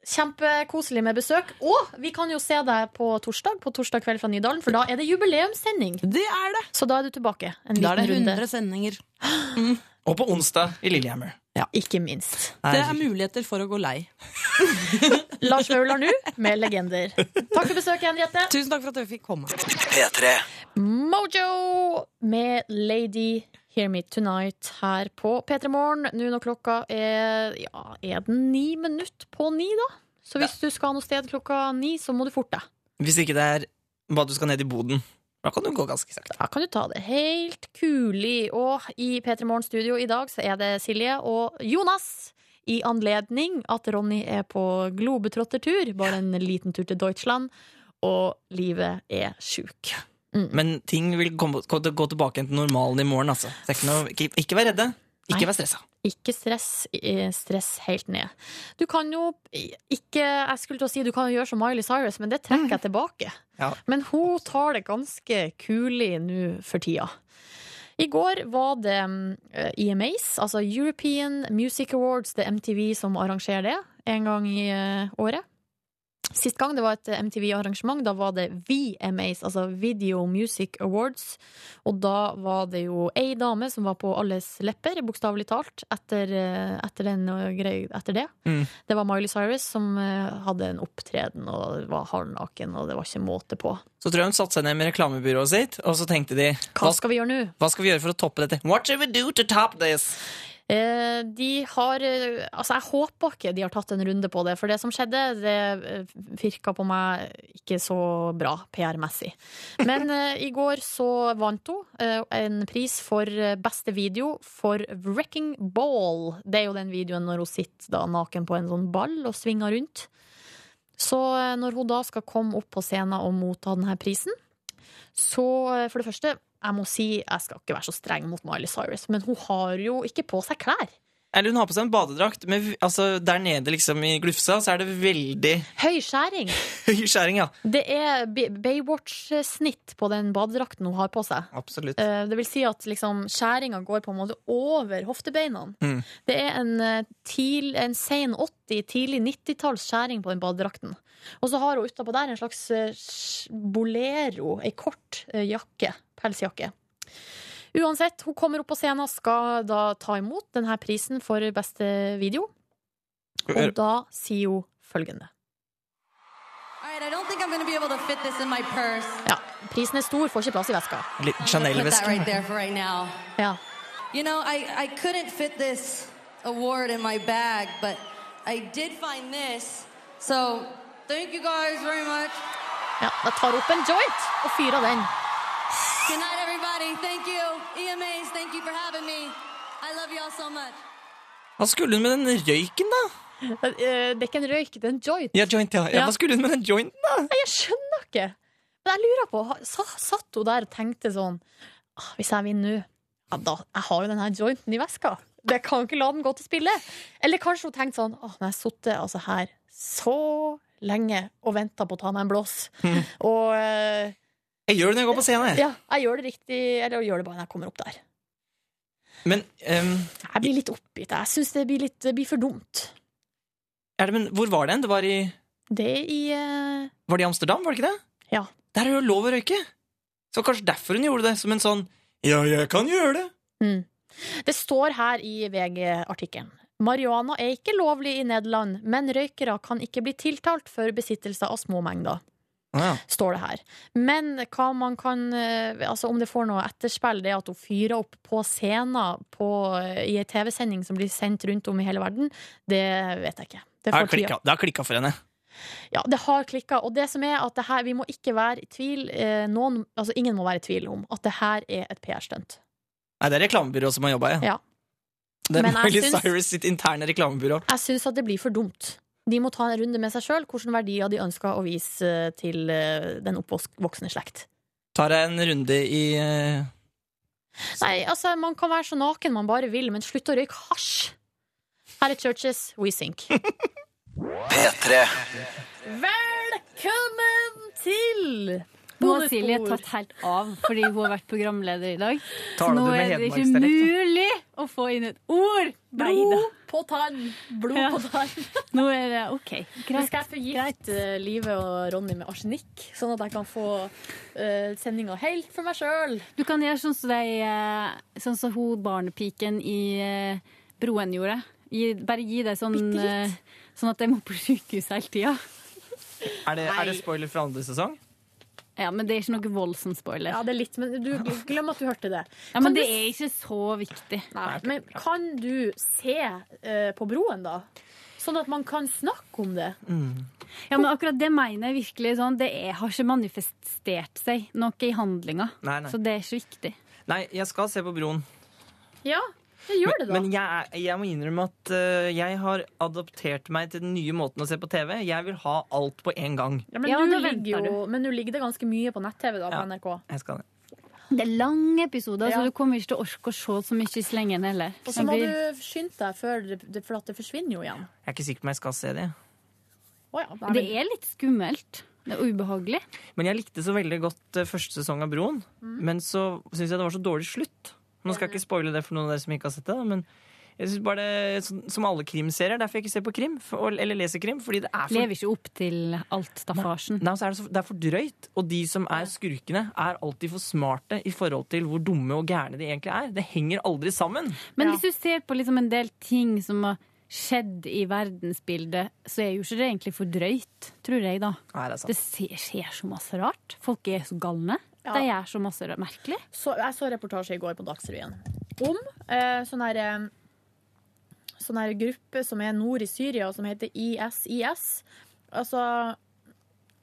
kjempekoselig med besøk. Og vi kan jo se deg på torsdag på torsdag kveld fra Nydalen, for da er det jubileumssending. Det er det. Så da er du tilbake. En Da er det 100 runde. 100 sendinger. Og på onsdag i Lillehammer. Ikke minst. Det er muligheter for å gå lei. Lars Vaular nå med legender. Takk for besøket, Henriette. Tusen takk for at jeg fikk komme. P3. Mojo med Lady Hear Me Tonight her på P3 Morgen. Nå når klokka er Ja, er den ni minutt på ni, da? Så hvis du skal noe sted klokka ni, så må du forte deg. Hvis ikke det er bare at du skal ned i boden. Da kan du gå ganske sakte. Da kan du ta det helt kulig. Og i P3 Morgen studio i dag så er det Silje og Jonas. I anledning at Ronny er på globetrottertur, bare en liten tur til Deutschland, og livet er sjuk. Men ting vil komme, gå tilbake til normalen i morgen. Altså. Ikke, noe, ikke, ikke vær redde. Ikke vær stressa. Ikke stress, stress helt ned. Du kan jo ikke Jeg skulle til å si du kan jo gjøre som Miley Cyrus, men det trekker jeg tilbake. Ja. Men hun tar det ganske kulig nå for tida. I går var det eh, EMAs, altså European Music Awards, det er MTV som arrangerer det en gang i eh, året. Sist gang det var et MTV-arrangement, da var det VMAs, altså Video Music Awards. Og da var det jo ei dame som var på alles lepper, bokstavelig talt, etter, eh, etter, den, og etter det. Mm. Det var Miley Cyrus som eh, hadde en opptreden og var halvnaken, og det var ikke måte på. Så tror jeg hun satte seg ned med reklamebyrået sitt, og så tenkte de Hva skal vi gjøre nå? hva skal vi gjøre for å toppe dette? What should we do to top this? Eh, de har eh, Altså, jeg håper ikke de har tatt en runde på det, for det som skjedde, det eh, virka på meg ikke så bra PR-messig. Men i går så vant hun en pris for beste video for Wrecking Ball. Det er jo den videoen når hun sitter da naken på en sånn ball og svinger rundt. Så når hun da skal komme opp på scenen og motta denne prisen, så for det første, jeg må si, jeg skal ikke være så streng mot Miley Cyrus, men hun har jo ikke på seg klær. Eller hun har på seg en badedrakt. men altså, der nede liksom i glufsa så er det veldig Høy skjæring. høy skjæring, ja. Det er Baywatch-snitt på den badedrakten hun har på seg. Absolutt. Eh, Det vil si at liksom, skjæringa går på en måte over hoftebeina. Mm. Det er en, eh, til, en sen 80-, tidlig 90-talls skjæring på den badedrakten. Og så har hun utapå der en slags eh, bolero, ei kort jakke, pelsjakke. Uansett, hun kommer opp på scenen og skal da ta imot denne prisen for beste video. Og da sier hun følgende. All right, I don't think I'm going to be able to fit this in my purse. Ja, prisen er stor, får ikke plass i veska. Litt Chanel-veske. right. Ja. You know, I, I couldn't fit this award in my bag, but I did find this. So thank you guys very much. Ja, da tar hun opp en joint og fyrer den. Good night, everybody. Thank you. EMAs, thank you for having me. I love you all so much. Hva skulle hun med den røyken, da? Eh, Det er ikke en røyk, det er en joint. Ja, joint, ja. ja. Hva skulle hun med den jointen, da? Nei, jeg skjønner ikke. Men jeg lurer på, satt hun der og tenkte sånn «Ah, Hvis jeg vinner nå, ja, da, jeg har jo den her jointen i veska. Det kan ikke la den gå til spille. Eller kanskje hun tenkte sånn Åh, når jeg har sittet altså, her så lenge og venta på å ta meg en blås, Mm. og eh, Jeg gjør det når jeg går på scenen. Ja, jeg gjør det riktig, eller jeg gjør det bare når jeg kommer opp der. Men um, Jeg blir litt oppgitt. Jeg syns det blir litt det blir for dumt. er det, men hvor var det hen? Det var i, Det i uh... var det i Amsterdam, var det ikke det? Ja. Der er det jo lov å røyke. Så kanskje derfor hun gjorde det. Som en sånn Ja, jeg kan gjøre det. Mm. Det står her i VG-artikkelen. Marihuana er ikke lovlig i Nederland, men røykere kan ikke bli tiltalt for besittelse av små mengder. Står det her. Men hva man kan eh, Altså om det får noe etterspill, det at hun fyrer opp på scenen på, i ei TV-sending som blir sendt rundt om i hele verden, det vet jeg ikke. Det Det har får klikka- det har klikka for henne. Ja, det har klikka. Og det som er at det her, vi må ikke være i tvil eh, noen, altså Ingen må være i tvil om at det her er et PR-stunt. Nei, det er reklamebyrået som har jobba, Ja. Det er Miley Cyrus sitt interne reklamebyrå. Jeg syns at det blir for dumt. De må ta en runde med seg sjøl, hvilke verdier de ønsker å vise eh, til eh, den oppvoksende slekt. Tar jeg en runde i eh, Nei, altså, man kan være så naken man bare vil, men slutt å røyke hasj. Her er Churches We Sink. P3. Velkommen til Nå har Silje tatt helt av fordi hun har vært programleder i dag. Så Tar du nå er det ikke mulig å få inn et ord! Blod på tann! Blod Ja. på tann. Nå er det OK. Nå skal jeg forgifte eh, Live og Ronny med arsenikk, sånn at jeg kan få uh, sendinga helt for meg sjøl. Du kan gjøre sånn som, eh, sånn så hun barnepiken i uh, Broen gjorde. Gi, bare gi deg sånn, uh, sånn at de må på sykehus hele tida. er, det, er det spoiler fra andre sesong? Ja, men det er ikke noe voldsom spoiler. Ja, det er litt, men du glem at du hørte det. Ja, men kan det du... er ikke så viktig. Nei, men kan du se uh, på broen, da? Sånn at man kan snakke om det. Ja, men akkurat det mener jeg virkelig sånn. Det er, har ikke manifestert seg noe i handlinga. Nei, nei. Så det er ikke viktig. Nei, jeg skal se på Broen. Ja, det gjør det, da. Men jeg, er, jeg må innrømme at uh, jeg har adoptert meg til den nye måten å se på TV. Jeg vil ha alt på en gang. Ja, men Ja, nå ligger, jo, men nå ligger det ganske mye på nett-TV da, på Ja. NRK. Jeg skal det. Det er lange episoder, Ja. så du kommer ikke til å orke å se så mye i slengen heller. Og så må blir- du skynde deg, før det, for at det forsvinner jo igjen. Jeg er ikke sikker på om jeg skal se det. Oh, ja, nei, Det er litt skummelt. Det er ubehagelig. Men jeg likte så veldig godt eh, første sesong av Broen. Men så syns jeg det var så dårlig slutt. Nå skal jeg ikke spoile det for noen av dere som ikke har sett det. Men jeg synes bare det, som- alle krimserier, derfor jeg ikke ser på krim. For, eller leser krim. Fordi det er for Lever ikke opp til alt staffasjen. Nei, så er det, så, det er for drøyt. Og de som er skurkene, er alltid for smarte i forhold til hvor dumme og gærne de egentlig er. Det henger aldri sammen. Men hvis du ser på liksom en del ting som har skjedd i verdensbildet, så er jo ikke det egentlig for drøyt, tror jeg, da. Nei, det er sant. Det skjer så masse rart. Folk er så galne. Ja. Det gjør så masse merkelig. Så, jeg så reportasje i går på Dagsrevyen om eh, sånn her eh, sånn her gruppe som er nord i Syria, som heter ISIS. Altså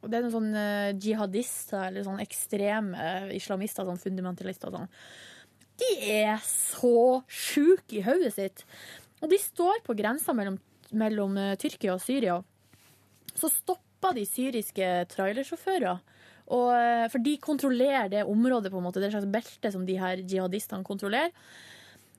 Det er noen sånne jihadister, eller sånn ekstreme islamister, sånn fundamentalister og sånn. De er så sjuke i hodet sitt. Og de står på grensa mellom, mellom eh, Tyrkia og Syria. Så stopper de syriske trailersjåfører. Og, eh, for de kontrollerer det området, på en måte. Det et slags belte som de her jihadistene kontrollerer.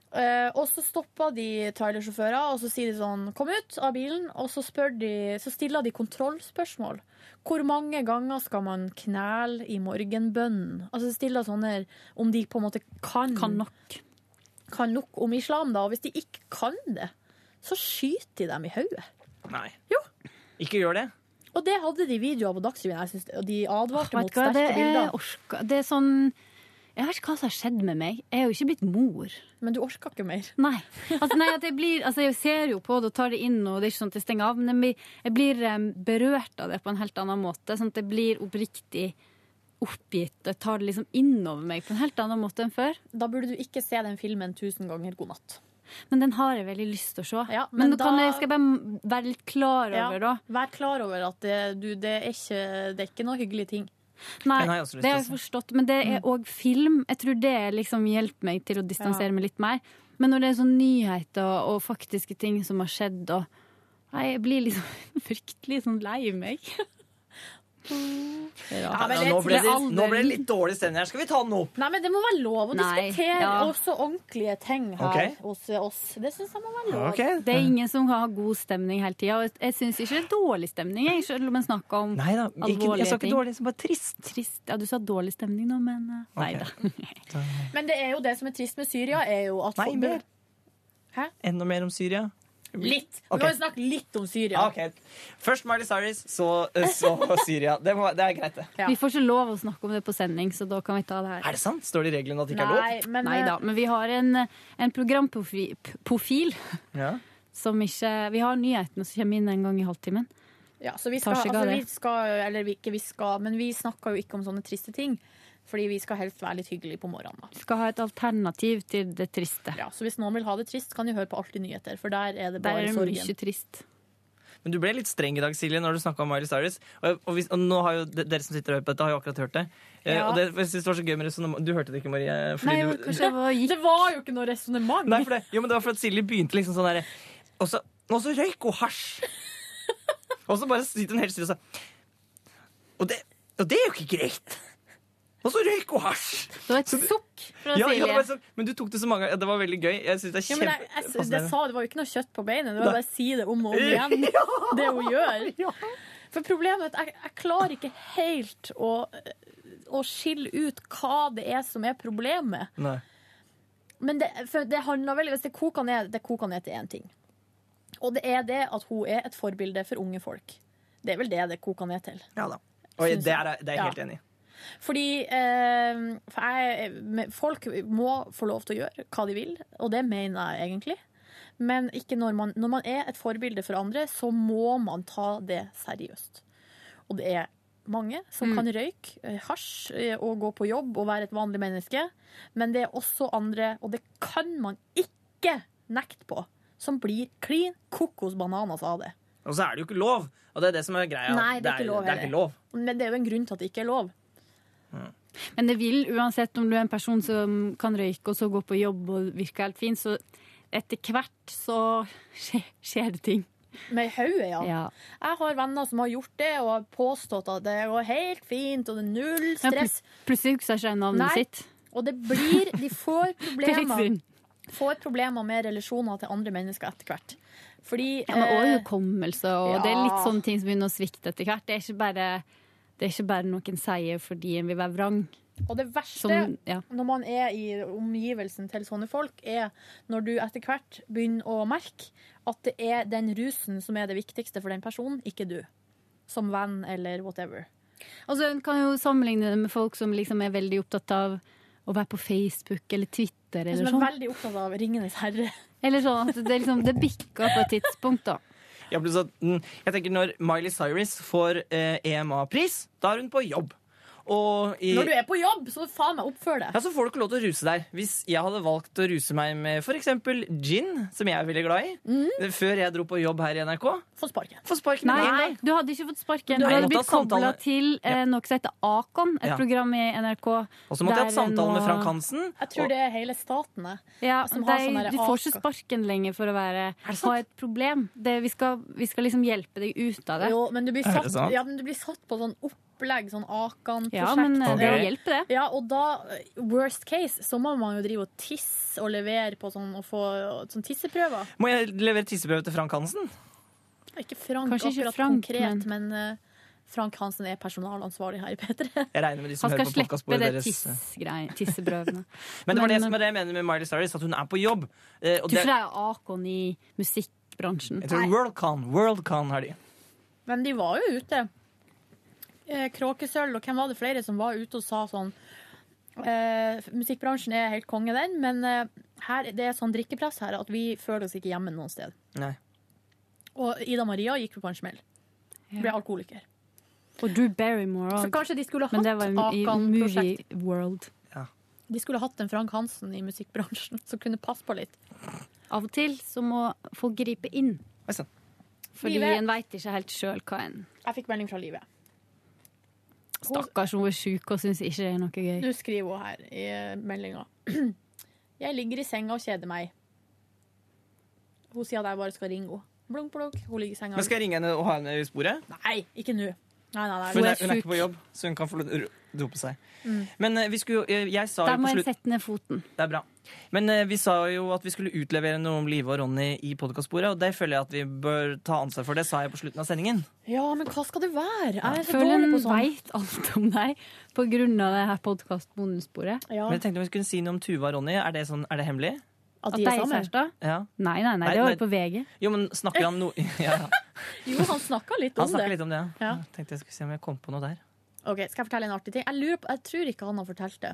Uh, og så stopper de trailersjåfører, og så sier de sånn 'kom ut av bilen', og så, spør de, så stiller de kontrollspørsmål. Hvor mange ganger skal man knæle i morgenbønnen? Altså stiller sånne om de på en måte kan Kan nok. Kan nok om islam, da. Og hvis de ikke kan det, så skyter de dem i hodet. Nei. Ikke gjør det. Og det hadde de videoer på Dagsrevyen, jeg synes, de advarte Vet mot det sterke er, bilder. Orska, det er sånn Jeg vet ikke hva som har skjedd med meg. Jeg er jo ikke blitt mor. Men du orker ikke mer? Nei. Altså, nei jeg, blir, altså, jeg ser jo på det og tar det inn, og det er ikke sånn at jeg stenger av, men jeg blir, em, berørt av det på en helt annen måte. Sånn at jeg blir oppriktig oppgitt. og Jeg tar det liksom innover meg på en helt annen måte enn før. Da burde du ikke se den filmen tusen ganger god natt. Men den har jeg veldig lyst til å se. Ja, men men da, kan jeg, skal jeg bare være litt klar Ja, over, da. Vær klar over at det, du, det, er ikke, det er ikke noe hyggelig ting. Nei, det har jeg forstått. Men det er òg film. Jeg tror det liksom hjelper meg til å distansere Ja. meg litt mer. Men når det er sånn nyheter og faktiske ting som har skjedd, og Nei, jeg blir liksom fryktelig sånn lei meg. Ja, men nå, ble det, nå ble det litt dårlig stemning her. Skal vi ta den opp? Nei, men det må være lov å Nei, diskutere ja. også ordentlige ting her Ok. hos oss. Det syns jeg må være lov. Ok. Det er ingen som har god stemning hele tida. Og jeg- syns ikke det er dårlig stemning, jeg, selv om en snakker om Nei da, ikke, alvorlige jeg sa ikke ting. dårlig, jeg sa bare trist. Trist. Ja, du sa dårlig stemning nå, men eh, nei da. Men det er jo det som er trist med Syria, er jo at Nei, mer. Hæ? Enda mer om Syria. Litt. Vi Ok. må jo snakke litt om Syria. Okay. ok. Først Miley Cyrus, så, så Syria. Det, må, det er greit, det. Vi får ikke lov å snakke om det på sending, så da kan vi ta det her. Er det sant? Står det i reglene at det ikke er lov? Nei, men, Nei da, men vi har en, en programprofil Ja. som ikke Vi har nyhetene som kommer inn en gang i halvtimen. Ja, så vi skal, altså, vi skal, eller vi, ikke vi skal, men vi snakker jo ikke om sånne triste ting. Fordi vi skal helst være litt hyggelige på morgenen. Da. Du skal ha et alternativ til det triste. Ja, så hvis noen vil ha det trist, kan de høre på Alltid nyheter, for der er det Der bare er det sorgen. mye trist. Men du ble litt streng i dag, Silje, når du snakka om Miley Cyrus. Og, og, hvis, og nå har jo dere som sitter og hører på dette, har jo akkurat hørt det. Eh, Ja. Og det, jeg synes det var så gøy med resonnement. Du hørte det ikke, Marie? fordi Nei, du, kanskje det var, det var jo ikke noe resonnement. Nei, for det, jo, men det var for at Silje begynte liksom sånn derre Og så, og så røyk hun hasj! og så bare sitter hun helt stille og så og det, og det er jo ikke greit! Og så røyk hun hasj! Det var et sukk fra Ja, ja, det Silje. var så, men du tok det så mange ganger. Det var veldig gøy. Jeg synes det er Ja, men jeg, jeg, det, sa, det var jo ikke noe kjøtt på beinet, det var bare å si det om og om igjen. Det hun gjør. For problemet er at jeg, jeg klarer ikke helt å, å skille ut hva det er som er problemet. Nei. Men det, for det handler vel, hvis det koker ned, det koker ned til én ting. Og det er det at hun er et forbilde for unge folk. Det er vel det det koker ned til. Ja da. Og det er, det er jeg helt Ja. enig i. Fordi eh, for jeg, folk må få lov til å gjøre hva de vil, og det mener jeg egentlig. Men ikke når man, når man er et forbilde for andre, så må man ta det seriøst. Og det er mange som Mm. kan røyke eh, hasj eh, og gå på jobb og være et vanlig menneske. Men det er også andre, og det kan man ikke nekte på, som blir klin kokos bananas av det. Og så er det jo ikke lov. Og det er det som er greia. Nei, det er ikke lov det er ikke lov. Men det er jo en grunn til at det ikke er lov. Men det vil, uansett om du er en person som kan røyke og så gå på jobb og virke helt fin, så etter hvert så skjer, skjer det ting. Med hodet, ja. Ja. Jeg har venner som har gjort det og har påstått at det går helt fint, og det er null stress. pl plutselig husker ikke navnet Nei. sitt. Og det blir De får er problemer, får problemer med relasjoner til andre mennesker etter hvert. Fordi Ja, men også eh, hukommelse, og det er litt sånne ting som begynner å svikte etter hvert. Det er ikke bare, det er ikke bare noen sier fordi en vil være vrang. Og det verste Som- ja. når man er i omgivelsen til sånne folk, er når du etter hvert begynner å merke at det er den rusen som er det viktigste for den personen, ikke du. Som venn eller whatever. Altså, En kan jo sammenligne det med folk som liksom er veldig opptatt av å være på Facebook eller Twitter. Som er sånn. veldig opptatt av Ringenes herre. Eller sånn at det, liksom, det bikker på et tidspunkt, da. Ja, sånn, mm, jeg tenker Når Miley Cyrus får eh, EMA-pris, da er hun på jobb. Og i, Når du er på jobb, så faen meg oppfør deg. ja, så får du ikke lov til å ruse deg. Hvis jeg hadde valgt å ruse meg med f.eks. gin, som jeg er veldig glad i, Mm. før jeg dro på jobb her i NRK Få sparken. Få sparken Nei, gang. du hadde ikke fått sparken. Du Nei, hadde blitt kobla til eh, noe som heter Akon, et Ja. program i NRK. Og så måtte jeg ha et der samtale med Frank Hansen. Jeg tror det er hele staten. Ja, som har sånn du får ikke sparken lenger for å være, ha et problem. Det, vi, skal, vi skal liksom hjelpe deg ut av det. Jo, men du blir satt, ja, men du blir satt på sånn opplegg, sånn Akan-prosjekt. Ja, men eh, det Ok. hjelper, det. Ja, og da, worst case, så må man jo drive og tisse og levere på sånn, og få sånn tisseprøver. Må jeg levere tisseprøve til Frank Hansen? Ikke Frank Kanskje ikke akkurat Frank, konkret, men, men Frank Hansen er personalansvarlig her i P3. Jeg regner med de som hører skal på slippe podkastbordet det deres. tissegreien- tisseprøvene. Men det var det som er det jeg mener med Miley Cyrus, at hun er på jobb. Eh, og Du det, tror det er Akon i musikkbransjen. jeg tror Worldcon, Worldcon har de. Men de var jo ute. Eh, Kråkesølv, og hvem var det flere som var ute og sa sånn eh, Musikkbransjen er helt konge, den, men eh, her, det er sånn drikkepress her at vi føler oss ikke hjemme noe sted. Nei. Og Ida Maria gikk jo på en smell. Ble alkoholiker. Og Drew Barrymore Så òg. kanskje de skulle Men hatt det var i Akan-prosjekt. Movie World. De skulle hatt en Frank Hansen i musikkbransjen som kunne passe på litt. Av og til så må folk gripe inn. Fordi Livet- en veit ikke helt sjøl hva en Jeg fikk melding fra Live. Stakkars, hun er sjuk og syns ikke det er noe gøy. Nå skriver hun her i meldinga. Jeg ligger i senga og kjeder meg. Hun sier at jeg bare skal ringe henne. Blunk, blunk. Hun ligger i senga. Men Skal jeg ringe henne og ha henne i sporet? Nei, ikke nå. Nei, nei, nei. Hun, er, hun er ikke på jobb, så hun kan få lov til å dope seg. Mm. Men eh, vi skulle jo eh, Jeg sa Der jo slutt på må jeg sette ned foten. Det er bra. Men eh, vi sa jo at vi skulle utlevere noe om Live og Ronny i podkastbordet, og det føler jeg at vi bør ta ansvar for. Det sa jeg på slutten av sendingen. Ja, men hva skal det være? Jeg er så føler dårlig en på sånn. veit alt om deg på grunn av det her podkast-bonussporet. Ja. Men jeg tenkte om vi skulle si noe om Tuva og Ronny. Er det, sånn, er det hemmelig? At de er sammen? kjærester? Ja. Nei, nei, nei, Nei, det var jo på VG. Jo, men snakker han noe ja, ja. Jo, han snakka litt Han om snakker det. litt om det, ja. Ja. Jeg tenkte jeg skulle se om jeg kom på noe der. Ok, Skal jeg fortelle en artig ting? Jeg, lurer på, jeg tror ikke han har fortalt det.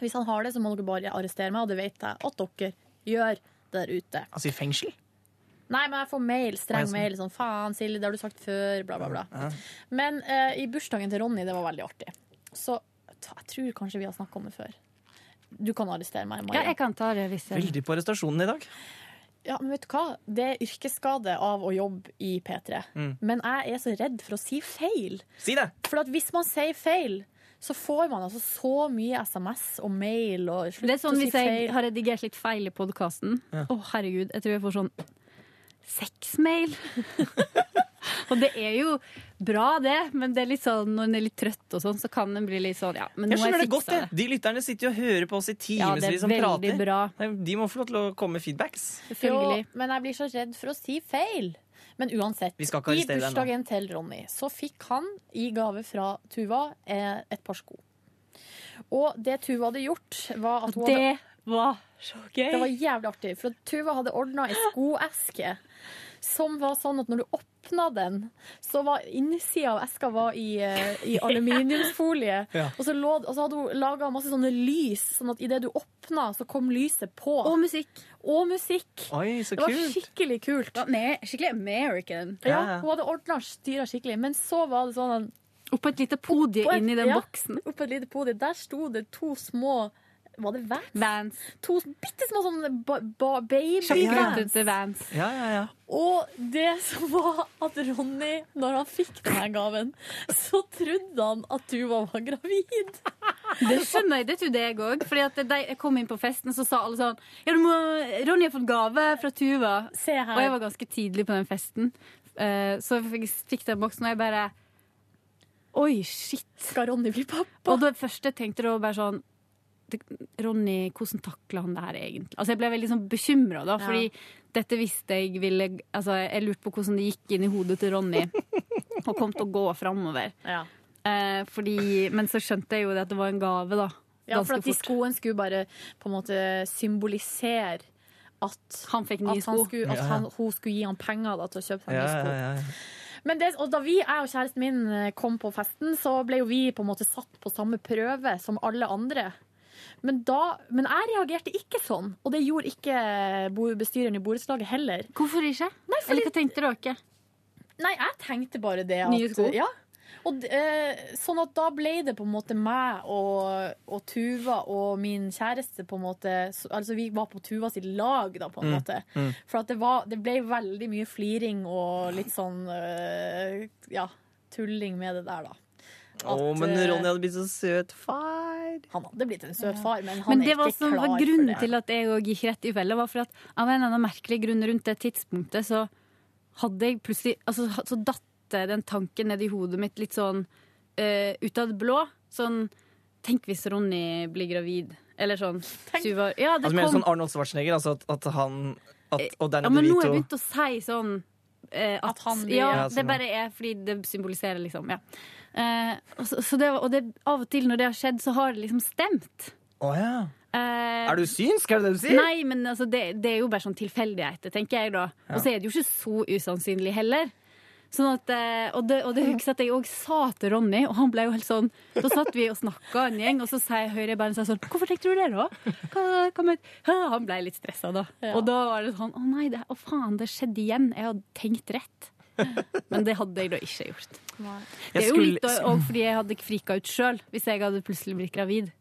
Hvis han har det, så må dere bare arrestere meg, og det vet jeg at dere gjør der ute. Altså i fengsel? Nei, men jeg får mail, streng sånn. mail. Sånn, faen, Silje, det har du sagt før, bla, bla, bla. Ja. Men uh, i bursdagen til Ronny, det var veldig artig. Så jeg tror kanskje vi har snakka om det før. Du kan arrestere meg, Maria. Ja, jeg kan ta det hvis jeg Veldig på arrestasjonen i dag. Ja, men vet du hva? Det er yrkesskade av å jobbe i P3. Mm. Men jeg er så redd for å si feil. Si det! For at hvis man sier feil, så får man altså så mye SMS og mail og slutt Det er sånn å si hvis jeg feil. har redigert litt feil i podkasten. Å, Ja. herregud, jeg tror jeg får sånn sexmail. og det er jo bra, det, men det er litt sånn, når en er litt trøtt og sånn, så kan en bli litt sånn Ja, men nå Jeg skjønner jeg det godt, det. De lytterne sitter jo og hører på oss i Ja, det er timevis som veldig prater. bra. De må få lov til å komme med feedbacks. Jo, men jeg blir så redd for å si feil. Men uansett, i bursdagen til Ronny så fikk han i gave fra Tuva eh, et par sko. Og det Tuva hadde gjort, var at hun Det hadde var så gøy. Det var jævlig artig, for Tuva hadde ordna ei skoeske som var sånn at når du åpna den, så var innsida av eska var i, eh, i aluminiumsfolie. Ja. Og, så lå, og så hadde hun laga masse sånne lys, sånn at idet du åpna, så kom lyset på. Og musikk. Og musikk. Oi, så det var kult. skikkelig kult. skikkelig American. Ja. Hun hadde ordna styra skikkelig, men så var det sånn Oppå et lite podie inni den ja, boksen. Oppå et lite podie. Der sto det to små Var det Vans? Vans. To bitte små sånne ba, ba, baby Sjakkrutete Vans. Ja, ja, ja. Og det som var at Ronny, når han fikk denne gaven, så trodde han at Tuva var gravid. Det skjønner jeg, det trodde jeg òg. Da jeg kom inn på festen, så sa alle sånn ja, du må, Ronny har fått gave fra Tuva. Se her. Og jeg var ganske tidlig på den festen. Eh, så jeg fikk, den boksen, og jeg bare Oi, shit. Skal Ronny bli pappa? Og det første jeg tenkte da, bare sånn Ronny, hvordan takler han det her egentlig? Altså Jeg ble veldig sånn bekymra, da, Ja. fordi dette visste jeg ville Altså, jeg lurte på hvordan det gikk inn i hodet til Ronny, og kom til å gå framover. Ja. Eh, fordi, men så skjønte jeg jo det at det var en gave, da. Ja, for at de skoene skulle bare på en måte symbolisere at Han fikk nye sko. skulle, at Ja, ja. han, hun skulle gi han penger da, til å kjøpe seg Ja, nye sko. ja, ja, ja. Men det, og da vi, jeg og kjæresten min eh, kom på festen, så ble jo vi på en måte satt på samme prøve som alle andre. Men, da, men jeg reagerte ikke sånn, og det gjorde ikke bestyreren i borettslaget heller. Hvorfor ikke? Eller hva tenkte dere? Nei, jeg tenkte bare det. At, Nye sko? Ja. Og, eh, sånn at da ble det på en måte meg og, og Tuva og min kjæreste på en måte Altså vi var på Tuva sitt lag, da, på en Mm, måte. mm. For at det, var, det ble veldig mye fliring og litt sånn eh, Ja, tulling med det der, da. Å, men eh, Ronny hadde blitt så søt far. Han hadde blitt en søt far, men han Men det er var, ikke som klar var for grunnen det. til at jeg òg gikk rett i fella, var for at av en eller annen merkelig grunn rundt det tidspunktet så hadde jeg plutselig Altså så datt den tanken ned i hodet mitt litt sånn uh, ut av det blå. Sånn Tenk hvis Ronny blir gravid. Eller sånn. Tuva, ja, det Altså, mer kom sånn Arnold Schwarzenegger, altså at, at han at, Og Ja, men nå har jeg begynt å si sånn eh, at, han blir- Ja, Ja, det sånn, bare er fordi det symboliserer, liksom. Ja. Eh, så, så det, og det, av og til når det har skjedd, så har det liksom stemt. Oh, ja. Eh, Er du synsk, er det det du sier? Nei, men altså, det, det er jo bare sånn tilfeldigheter, tenker jeg da. Ja. Og så er det jo ikke så usannsynlig heller. Sånn at, eh, og det, og det husker jeg òg sa til Ronny, og han ble jo helt sånn Da satt vi og snakka en gjeng, og så sier hører jeg bare sånn Hvorfor tenkte du det, da? Hva, hva? Han ble litt stressa da. Ja. Og da var det sånn Å nei, det, å faen, det skjedde igjen. Jeg hadde tenkt rett. Men det hadde jeg da ikke gjort. Det er jo skulle- litt òg fordi jeg hadde frika ut sjøl, hvis jeg hadde plutselig blitt gravid.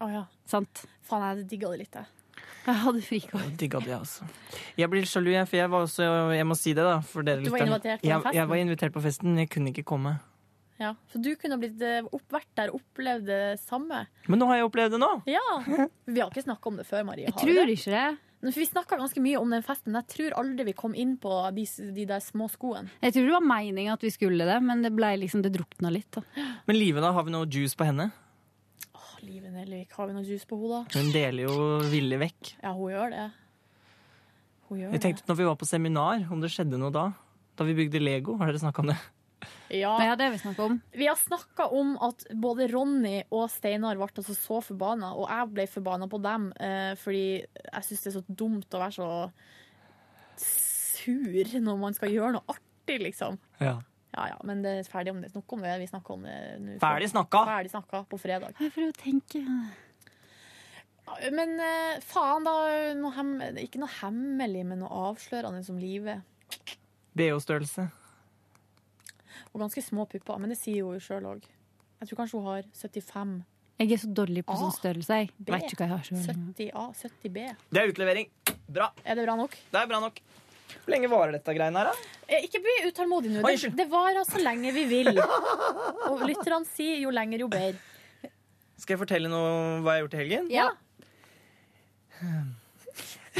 Oh, ja. Sant? Faen, jeg hadde digga det litt, jeg. Jeg hadde frika ut. Digga det, altså. Jeg blir sjalu, jeg, for jeg var også Jeg må si det, da. For dere Du var invitert på jeg, festen? jeg var invitert på festen, jeg kunne ikke komme. Ja, Så du kunne blitt eh, opp, vært der og opplevd det samme? Men nå har jeg opplevd det nå. Ja. Vi har ikke snakka om det før, Marie. Jeg har tror det? ikke det. For Vi snakka ganske mye om den festen. Jeg tror aldri vi kom inn på de, de der små skoene. Jeg tror det var meninga at vi skulle det, men det liksom, det drukna litt. Da. Men Live, da? Har vi noe juice på henne? Åh, Live Nelvik, har vi noe juice på henne? da? Hun deler jo villig vekk. Ja, hun gjør det. Hun gjør Jeg tenkte når vi var på seminar, om det skjedde noe da? Da vi bygde Lego, har dere snakka om det? Det. Ja. Ja, det vi snakker om. Vi har snakka om at både Ronny og Steinar ble altså så forbanna, og jeg ble forbanna på dem eh, fordi jeg syns det er så dumt å være så sur når man skal gjøre noe artig, liksom. Ja. Ja ja, men det er ferdig om det. Snakk om det. Vi snakker om det nå. Ferdig snakka. Ferdig snakka på fredag. Jeg prøver å tenke Men eh, faen, da. Noe ikke noe hemmelig, men noe avslørende som livet. BH-størrelse. Og ganske små pupper, men det sier hun jo sjøl òg. Jeg tror kanskje hun har 75 Jeg er så dårlig på sånn størrelse. Jeg B. vet ikke hva jeg har selv. 70A, 70B. Det er utlevering. Bra. Er det bra nok? Det er bra nok. Hvor lenge varer dette greiene her, da? Eh, Ikke bli utålmodig nå. Det, det varer så lenge vi vil. Og lytterne sier jo lenger, jo bedre. Skal jeg fortelle noe hva jeg har gjort i helgen? Ja.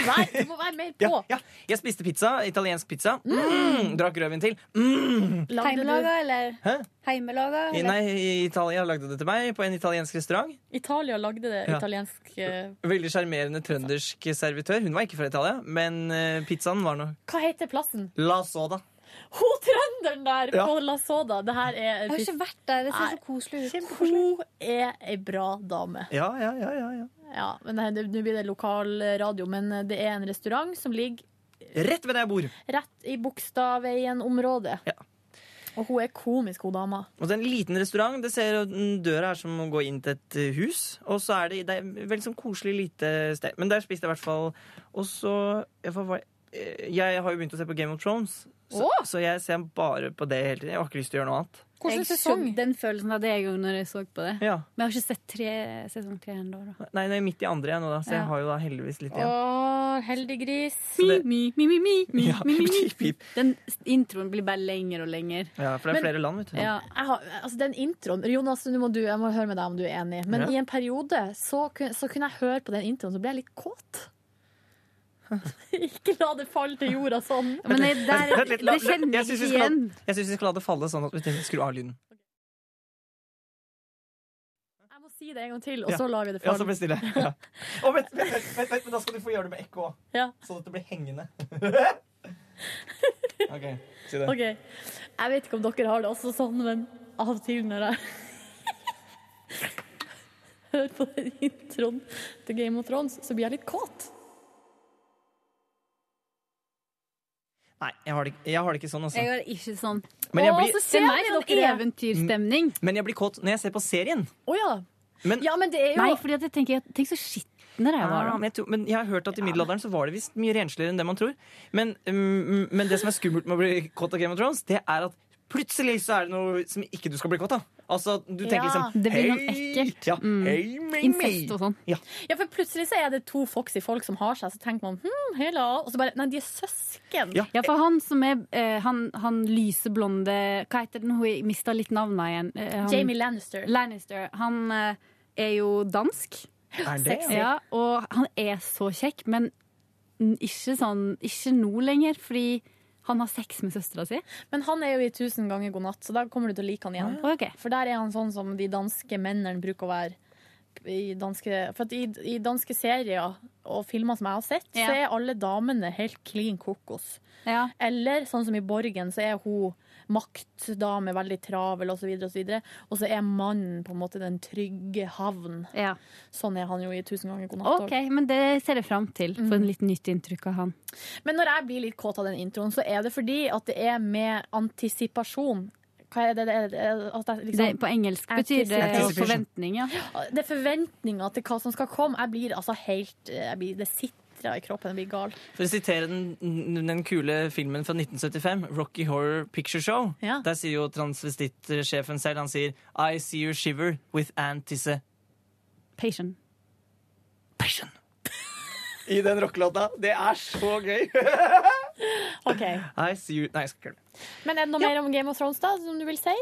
Nei, du må være mer på. Ja, ja. Jeg spiste pizza. Italiensk pizza. Mm. Drakk rødvin til. Mm. Heimelaga, eller? Hæ? Heimelaga, eller? nei, Italia lagde det til meg på en italiensk restaurant. Italia lagde det. Ja. Italiensk uh, Veldig sjarmerende trøndersk servitør. Hun var ikke fra Italia, men uh, pizzaen var noe Hva heter plassen? La soda. Hun trønderen der Ja. på La Soda. Det her er Jeg har ikke vært der. Det ser så koselig ut. Hun er ei bra dame. Ja, ja, ja, ja, ja. Ja, men det- det- Nå blir det lokalradio, men det er en restaurant som ligger Rett ved der jeg bor. rett i Bogstadveien-området. Og hun er komisk, hun dama. Og det er en liten restaurant. Det ser Døra er som å gå inn til et eh, hus. Og så er det, det er veldig sånn koselig lite sted. Men der spiste jeg i hvert fall Og så jeg, eh, jeg har jo begynt å se på Game of Thrones. Så, så jeg ser bare på det hele tiden. Jeg har ikke lyst til å gjøre noe annet. Jeg skjønner den følelsen av det jeg òg når jeg så på det. Ja. Men jeg har ikke sett tre, sesong tre ennå. Nei, det er midt i andre jeg nå, da, så jeg Ja. har jo da heldigvis litt Å, igjen. heldig gris. Så Mi, mi, mi, mi, mi, Ja, mi, mi, mi. pip, pip. Den introen blir bare lenger og lenger. Ja, for det er Men- flere land, vet du. Ja, jeg har, altså den introen Jonas, nå må du, jeg må høre med deg om du er enig. Men Ja. i en periode så, så kunne jeg høre på den introen, så ble jeg litt kåt. ikke la det falle til jorda sånn. Men nei, der, det kjenner jeg ikke igjen. Jeg syns vi skal la det falle sånn at vi skru av lyden. Jeg må si det en gang til, og Ja. så lar vi det falle. Ja, så blir det stille. Ja. Oh, vent, vent, vent, vent, vent, men da skal du få gjøre det med ekko òg. Ja. Sånn at det blir hengende. OK, si det. Okay. Jeg vet ikke om dere har det også sånn, men av og til når jeg hører på den introen til Game of Thrones, så blir jeg litt kåt. Nei, jeg har, det, ikke- jeg har det ikke sånn, altså. Jeg har det ikke sånn. Men jeg Å, blir- så ser Det er sånn eventyrstemning. Men jeg blir kåt når jeg ser på serien. Å ja. Men, ja, men det er jo Nei, fordi at jeg tenker Tenk så skitne de var. Ja, da. men, jeg tror, men jeg har hørt at i middelalderen så var det visst mye rensligere enn det man tror. Men, um, men det som er skummelt med å bli kåt av Game of Thrones, det er at plutselig så er det noe som ikke du skal bli kåt av. Altså, du tenker Ja. liksom Det blir noe ekkelt. Ja, Mm. hei, me, Incest og sånn. Ja. Ja, for plutselig så er det to foxy folk som har seg, så tenker man hm, hela, og så bare Nei, de er søsken. Ja. Ja, for han som er eh, han, han lyseblonde Hva heter den? Hun mista litt navnet igjen. Eh, han, Jamie Lannister. Lannister. Han eh, er jo dansk. Er det? Sexy. Ja, og han er så kjekk, men ikke sånn Ikke nå lenger, fordi han har sex med søstera si. Men han er jo i 'Tusen ganger god natt, så da kommer du til å like han igjen. Ok. For der er han sånn som de danske mennene bruker å være. I danske, for at i, I danske serier og filmer som jeg har sett, Ja. så er alle damene helt klin kokos. Ja. Eller sånn som i Borgen, så er hun maktdame, veldig travel osv. Og, så videre, og så er mannen på en måte den trygge havn. Ja. Sånn er han jo i 'Tusen ganger god natt. OK, men det ser jeg fram til. Få en litt nytt inntrykk av han. Men når jeg blir litt kåt av den introen, så er det fordi at det er med antisipasjon. Hva er det? det, det, er liksom, Det, på engelsk betyr det forventning, ja. Det er forventninger til hva som skal komme. Jeg blir altså helt jeg blir, Det sitrer i kroppen. Jeg blir gal. For å sitere den, den kule filmen fra 1975, Rocky Horror Picture Show, Ja. der sier jo transvesittsjefen selv, han sier I see you shiver with antisse... Patient. I den rockelåta. Det er så gøy! OK. I see you Nei, jeg skal ikke gjøre det. Men er det noe mer om Game of Thrones da, som du vil si?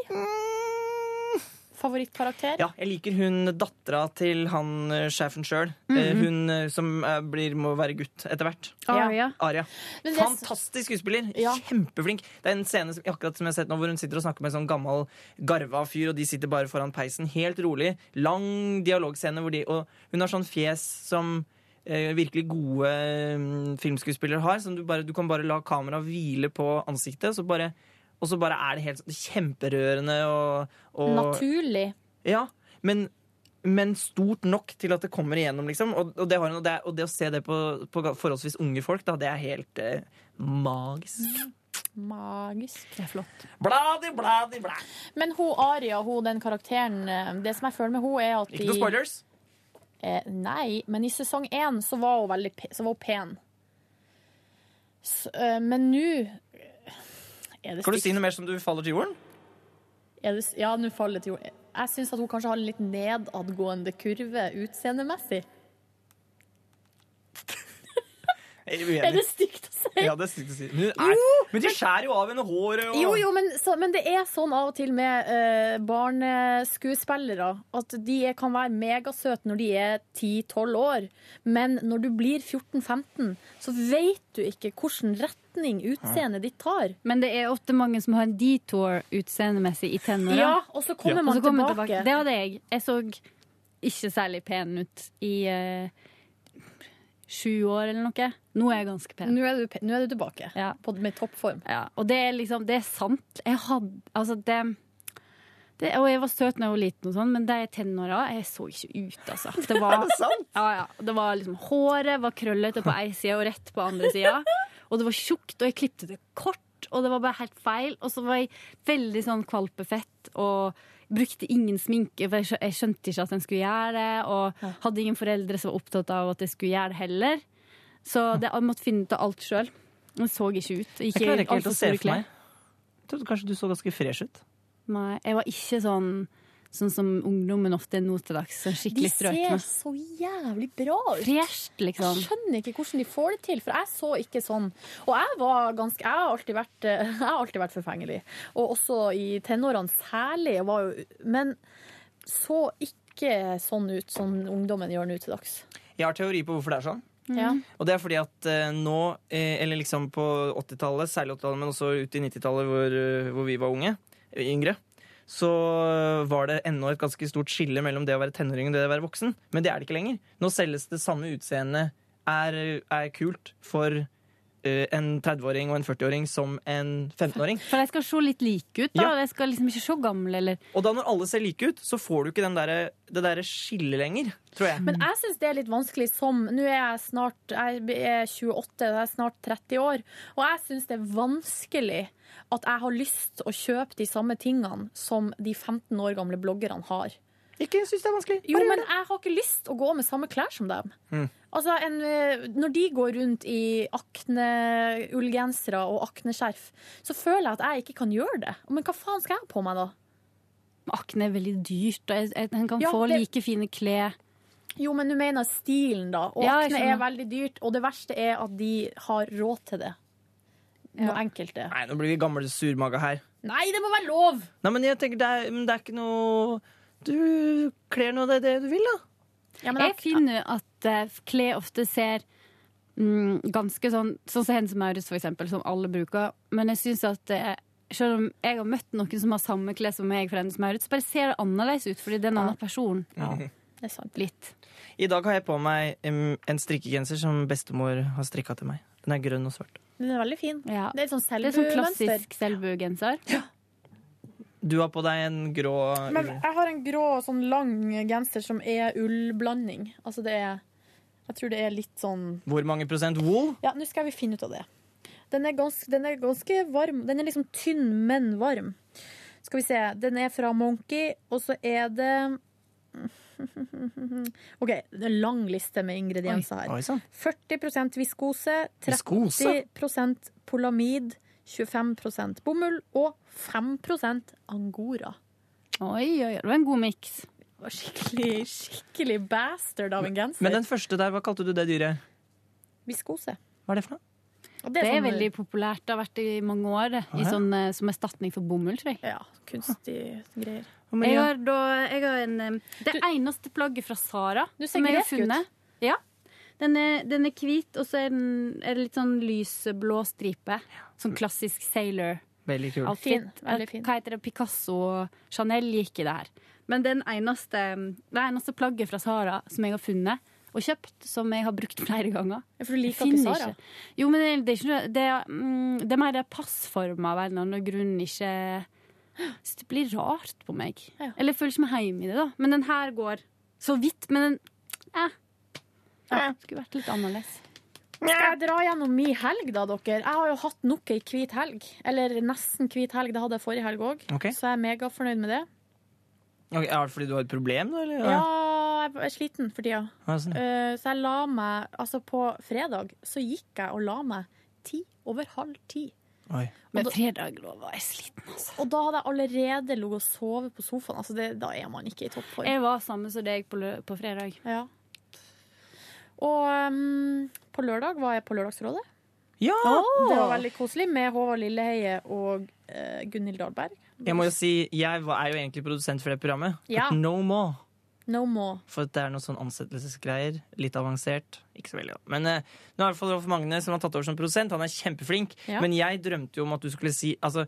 Favorittkarakter? Ja, jeg liker hun dattera til han eh, sjefen sjøl. Mhm. Hun eh, som blir, må være gutt etter hvert. Aria. Aria. Det- Fantastisk skuespiller. Ja. Kjempeflink. Det er en scene som, akkurat som jeg har sett nå, hvor hun sitter og snakker med en sånn gammel garva fyr, og de sitter bare foran peisen, helt rolig. Lang dialogscene hvor de Og hun har sånn fjes som virkelig gode mm, filmskuespillere har. Som du, bare, du kan bare la kameraet hvile på ansiktet, så bare, og så bare er det helt sånn kjemperørende og, og Naturlig. ja, men, men stort nok til at det kommer igjennom, liksom. Og, og, det, har, og, det, og det å se det på, på forholdsvis unge folk, da, det er helt eh, magisk. Magisk. Det er flott. Bladi, bladi, blæ. Men hun Aria, hun, den karakteren eh, Det som jeg føler med hun er at Ikke noe spoilers. Eh, nei, men i sesong én så var hun veldig så var hun pen. Så, eh, men nå Er det Kan du si noe mer som du faller til jorden? Det, ja, nå faller det til jorden. Jeg syns at hun kanskje har en litt nedadgående kurve utseendemessig. Er uenig. Er det stygt å si? Ja, det er stygt å si. Men, er, men de skjærer jo av henne håret og Jo, jo, men, så, men det er sånn av og til med uh, barneskuespillere at de kan være megasøte når de er 10-12 år, men når du blir 14-15, så vet du ikke hvilken retning utseendet ditt tar. Men det er ofte mange som har en detour utseendemessig i tenåra. Ja, og så kommer man tilbake. så kommer tilbake. Det hadde jeg. Jeg så ikke særlig pen ut i eh, sju år eller noe. Nå er jeg ganske pen. Nå er du, nå er du tilbake på, med toppform. Ja, og det er liksom, det er sant. Jeg hadde, altså det, det Og jeg var søt da jeg var liten, og sånn, men da jeg tenåra, jeg så ikke ut, altså. Det var, det sant? Ja, ja. Det var liksom, håret var krøllete på ei side og rett på andre sida. Og det var tjukt, og jeg klippte det kort, og det var bare helt feil. Og så var jeg veldig sånn kvalpefett og brukte ingen sminke, for jeg skjønte ikke at en skulle gjøre det. Og hadde ingen foreldre som var opptatt av at jeg skulle gjøre det heller. Så det, jeg måtte finne ut av alt sjøl. Jeg så ikke ut. Jeg klarer ikke helt å se for meg. Jeg trodde kanskje du så ganske fresh ut. Nei, jeg var ikke sånn Sånn som ungdommen ofte er nå til dags. Sånn De ser strøkne. så jævlig bra ut. Fresht, liksom. Jeg skjønner ikke hvordan de får det til, for jeg så ikke sånn. Og jeg var ganske Jeg har alltid vært, eh, har alltid vært forfengelig. Og også i tenårene særlig. Var jo, men så ikke sånn ut som ungdommen gjør nå til dags. Jeg har teori på hvorfor det er sånn. Ja. Og det er fordi at eh, nå, eh, eller liksom på 80-tallet, særlig 80-tallet, men også ut i 90-tallet hvor, hvor vi var unge, yngre, så var det ennå et ganske stort skille mellom det å være tenåring og det å være voksen. Men det er det ikke lenger. Nå selges det samme utseendet er, er kult for en 30-åring og en 40-åring som en 15-åring. For de skal se litt like ut, da. Ja. De skal liksom ikke se gamle eller Og da når alle ser like ut, så får du ikke den der, det derre skillet lenger, tror jeg. Men jeg syns det er litt vanskelig som Nå er jeg snart Jeg er 28, jeg er snart 30 år. Og jeg syns det er vanskelig at jeg har lyst å kjøpe de samme tingene som de 15 år gamle bloggerne har. Ikke syns det er vanskelig. Jo, men jeg har ikke lyst å gå med samme klær som dem. Mm. Altså, en, eh, når de går rundt i akne-ullgensere og akneskjerf, så føler jeg at jeg ikke kan gjøre det. Men hva faen skal jeg ha på meg da? Akne er veldig dyrt, og en kan Ja, få det- like fine klær. Jo, men du mener stilen, da. Og Ja, akne er veldig dyrt, og det verste er at de har råd til det. Noe enkelte. Nei, nå blir vi gamle surmaga her. Nei, det må være lov! Nei, men jeg tenker det er, men det er ikke noe Du kler nå det, det du vil, da. jeg finner at uh, klær ofte ser mm, ganske sånn Sånn som Hennes Maurits, for eksempel, som alle bruker. Men jeg syns at uh, selv om jeg har møtt noen som har samme klær som meg for Hennes Maurits, bare ser det annerledes ut, fordi det er en annen person. Det er sant. Litt. I dag har jeg på meg en strikkegenser som bestemor har strikka til meg. Den er grønn og svart. Den er veldig fin. Det er sånn Det er sånn klassisk selbugenser. Du har på deg en grå Men jeg har en grå, sånn lang genser som er ullblanding. Altså det er Jeg tror det er litt sånn Hvor mange prosent wool? Ja, nå skal vi finne ut av det. Den er, ganske, den er ganske varm. Den er liksom tynn, men varm. Skal vi se. Den er fra Monkey, og så er det OK, det er en lang liste med ingredienser her. 40% viskose, 30 Viskose? polamid, 25% bomull og 5% angora. Oi, oi, det var en god miks. Skikkelig, skikkelig bastard av en genser. Men den første der, hva kalte du det dyret? Viskose. Hva er det for noe? Og Det er, sånn- veldig populært. Det har vært i mange år. det. I sånn, eh, som erstatning for bomull, tror jeg. Ja, kunstige greier. Jeg har, da, jeg har en, det det eneste plagget fra Sara Du som jeg har funnet. ut. Ja. Den er, den er hvit, og så er, den, er det litt sånn lysblå stripe. Sånn klassisk sailor. Veldig kul. Fin, veldig fin. Hva heter det? Picasso og Chanel gikk i det her. Men den eneste, det eneste plagget fra Sara som jeg har funnet og kjøpt, som jeg har brukt flere ganger Ja, for du liker ikke Sara? Jo, men det, det er ikke Det er, mm, det er mer det passforma av en eller annen grunn ikke Så det blir rart på meg. Eller jeg føler ikke meg hjemme i det, da. Men den her går så vidt. Men den eh. Ja, Skulle vært litt annerledes. Skal jeg dra gjennom min helg, da, dere? Jeg har jo hatt nok ei hvit helg. Eller nesten hvit helg. Det hadde jeg forrige helg òg. okay. Så jeg er megafornøyd med det. Okay, er det fordi du har et problem, da? Eller? Ja, jeg er sliten for tida. Ja, sånn. Eh, Så jeg la meg Altså, på fredag så gikk jeg og la meg ti over halv ti. Men fredag lå var jeg sliten, altså. Og da hadde jeg allerede ligget og sovet på sofaen. Altså det, da er man ikke i toppform. Jeg var samme som deg på, på fredag. Ja. Og um, på lørdag var jeg på Lørdagsrådet. Ja! Det var veldig koselig med Håvard Lilleheie og uh, Gunhild Dahlberg. Jeg må jo si, jeg er jo egentlig produsent for det programmet. Ja. But no more. No more. For det er noe sånn ansettelsesgreier. Litt avansert. Ikke så veldig, da. Men eh, nå er det i hvert fall Rolf Magne som har tatt over som produsent. Han er kjempeflink. Ja. Men jeg drømte jo om at du skulle si altså,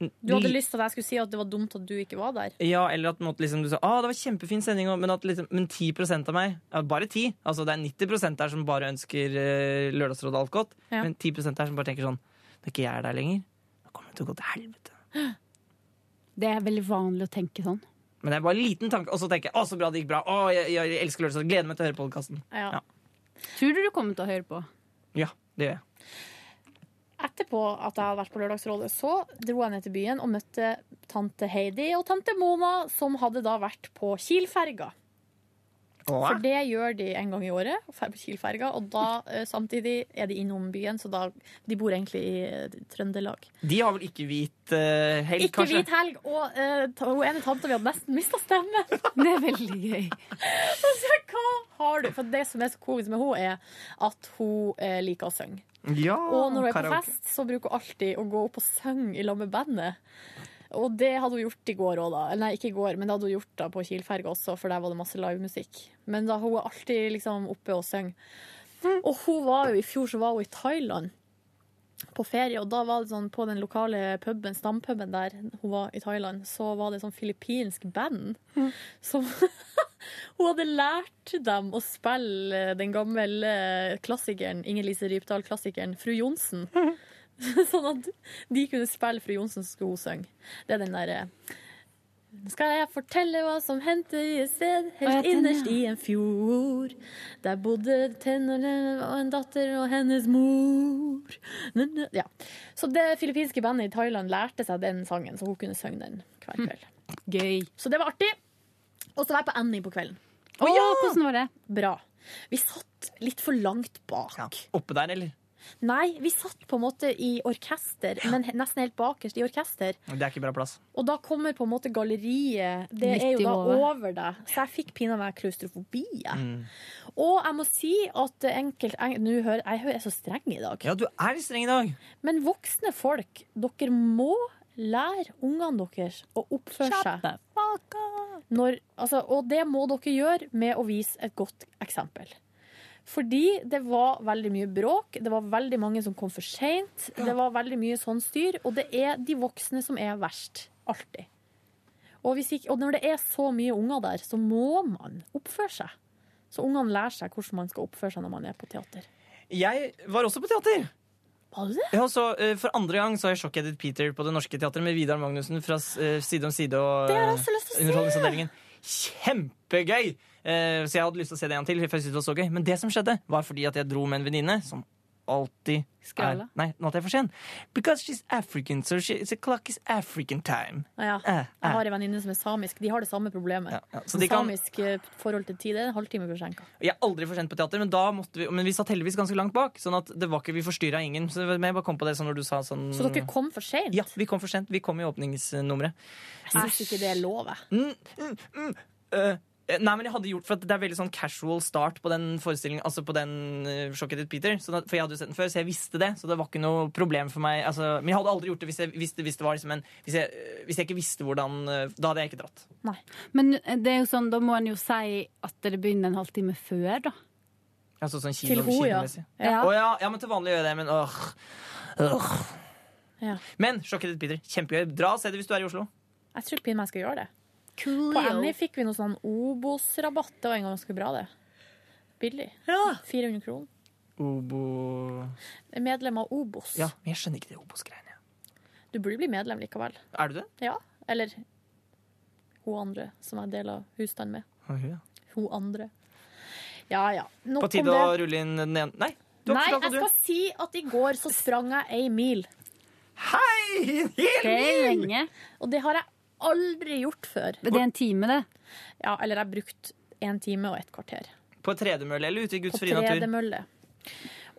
Du hadde lyst til at jeg skulle si at det var dumt at du ikke var der. Ja, eller at måtte, liksom, du sa ah, det var kjempefin sending, men, at, liksom, men 10 av meg ja, Bare 10. Altså, det er 90% der som bare ønsker uh, Lørdagsrådet alt godt. Ja. Men 10% der som bare tenker sånn Når ikke jeg er der lenger, da kommer det til å gå til helvete. Det er veldig vanlig å tenke sånn. Men det er bare en liten tanke, og så tenker jeg å, så bra det gikk bra. Å, jeg, jeg elsker Lørdagsrådet. Gleder meg til å høre podkasten. Ja. Tror du du kommer til å høre på? Ja, det gjør jeg. Etterpå at jeg hadde vært på Lørdagsrådet, så dro jeg ned til byen og møtte tante Heidi og tante Mona, som hadde da vært på Kiel-ferga. For det gjør de en gang i året, på Kiel-ferga. Og da eh, samtidig er de innom byen, så da De bor egentlig i eh, Trøndelag. De har vel ikke hvit uh, helg, Ikke kanskje? hvit helg, og uh, hun ene tanta vi hadde nesten mista stemmen. Det er veldig gøy. Og så, hva har du? For det som er så komisk med henne, er at hun uh, liker å synge. Ja, Og når hun er på karaoke. fest, så bruker hun alltid å gå opp og synge i lag med bandet. Og det hadde hun gjort i går òg, da. Nei, ikke i går, men det hadde hun gjort da på Kielferga også, for der var det masse livemusikk. Men da hun er alltid liksom oppe og synger. Og hun var jo i fjor så var hun i Thailand på ferie, og da var det sånn på den lokale puben, stampuben der hun var i Thailand, så var det sånn filippinsk band som Hun hadde lært dem å spille den gamle klassikeren, Inger-Lise Rypdal-klassikeren Fru Johnsen. Sånn at de kunne spille Fru Johnsen, så skulle hun synge. Det er den derre skal jeg fortelle hva som hendte i et sted helt ja, innerst ja. i en fjord. Der bodde tennene og en datter og hennes mor. Ja. Så det filippinske bandet i Thailand lærte seg den sangen, så hun kunne synge den hver kveld. Gøy. Så det var artig. Og så var jeg på Annie på kvelden. Å ja, hvordan var det? Bra. Vi satt litt for langt bak. Oppe der, eller? Nei, vi satt på en måte i orkester, men nesten helt bakerst i orkester. Det er ikke bra plass. Og da kommer på en måte galleriet Det Litt er jo da over. over deg. Så jeg fikk pinadø meg klaustrofobi. Mm. Og jeg må si at enkelt en- Nå hører jeg hører jeg er så streng i dag. Ja, du er litt streng i dag. Men voksne folk, dere må lære ungene deres å oppføre seg. Når, altså, og det må dere gjøre med å vise et godt eksempel. Fordi det var veldig mye bråk, det var veldig mange som kom for seint, det var veldig mye sånn styr, og det er de voksne som er verst. Alltid. Og, hvis ikke, og når det er så mye unger der, så må man oppføre seg. Så ungene lærer seg hvordan man skal oppføre seg når man er på teater. Jeg var også på teater. Var du det? Ja, så, eh, for andre gang så har jeg Shockheaded Peter på Det Norske Teatret med Vidar Magnussen fra eh, Side om side og. Underholdningsavdelingen. Kjempegøy! Eh, Så jeg hadde lyst til å se det en gang til. For jeg syntes det var så gøy Men det som skjedde, var fordi at jeg dro med en venninne som alltid er Nei, nå er jeg for sen. Because she's African, so she, the clock is African time. Ja, Eh, jeg eh. har en venninne som er samisk. De har det samme problemet. ja, kan- Samisk eh, forhold til tid er en halvtime forsinka. Jeg er aldri for sent på teater, men, da måtte vi, men vi satt heldigvis ganske langt bak. Sånn at det var ikke, Vi forstyrra ingen. Så jeg bare kom på det sånn når du sa sånn Så dere kom for seint? Ja, vi kom for sent. Vi kom i åpningsnummeret. Jeg syns ikke det er lov. jeg. Mm, mm, mm. Eh, nei, men jeg hadde gjort For det er veldig sånn casual start på den forestillingen Altså på den uh, Shockheaded Peter. Så da, for jeg hadde jo sett den før, så jeg visste det. Så det var ikke noe problem for meg. Altså, men jeg hadde aldri gjort det hvis jeg, hvis det, hvis det var liksom en hvis jeg, eh, hvis jeg ikke visste hvordan eh, Da hadde jeg ikke dratt. Nei. Men det er jo sånn, da må en jo si at det begynner en halvtime før, da. Altså sånn Til henne, ja. kinomessig. Ja. Oh, ja. ja, men til vanlig gjør jeg det, men åh. åh. Ja. Men Shockheaded Peter, kjempegøy. Dra og se det hvis du er i Oslo. Jeg tror pinadø jeg skal gjøre det. Cool, På. Annie fikk vi noe sånn Obos-rabatt. Det var en gang ganske bra, det. Billig. 400 kroner. Obo medlem av Obos. Ja, men jeg skjønner ikke det Obos-greiene. Du burde bli medlem likevel. Er du det? Ja. Eller hun andre som jeg deler husstand med. Ah, ja. Hun andre. Ja ja. Nok På om tide det. å rulle inn den ene Nei, du Nei, jeg skal si at i går så sprang jeg ei mil. Hei! En hel mil! Og det har jeg aldri gjort før. Det er en time, det. Ja, eller jeg brukte brukt en time og et kvarter. På På tredemølle eller ute i Guds På frie natur? tredemølle.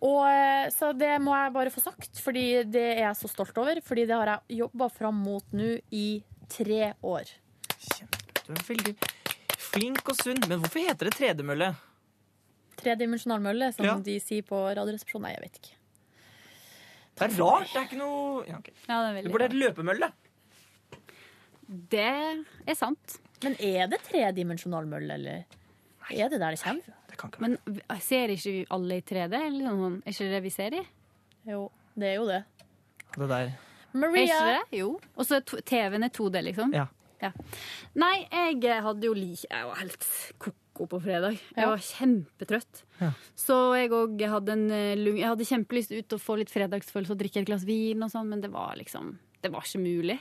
Og, eh, så det må jeg bare få sagt, fordi det er jeg så stolt over. Fordi det har jeg jobba fram mot nå i tre år. Du er veldig flink og sunn. Men hvorfor heter det tredemølle? Tredimensjonal mølle, som Ja. de sier på Radioresepsjonen. Nei, jeg vet ikke. Det er rart. Det er ikke noe ja, okay. Ja, det er Det veldig burde hete løpemølle. Det er sant. Men er det tredimensjonal mølle, eller er det der det kommer fra? Men v- ser ikke vi alle i 3D? Eller sånn, er ikke det vi ser i? Jo, det er jo det. Det der. Maria! Er ikke det? Jo. Og så er to- TV-en er 2D, liksom? Ja. Nei, jeg hadde jo like Jeg var helt ko-ko på fredag. Jeg var kjempetrøtt. Ja. Så jeg òg hadde en eh, lung... Jeg hadde kjempelyst ut til å få litt fredagsfølelse og drikke et glass vin og sånn, men det var liksom Det var ikke mulig.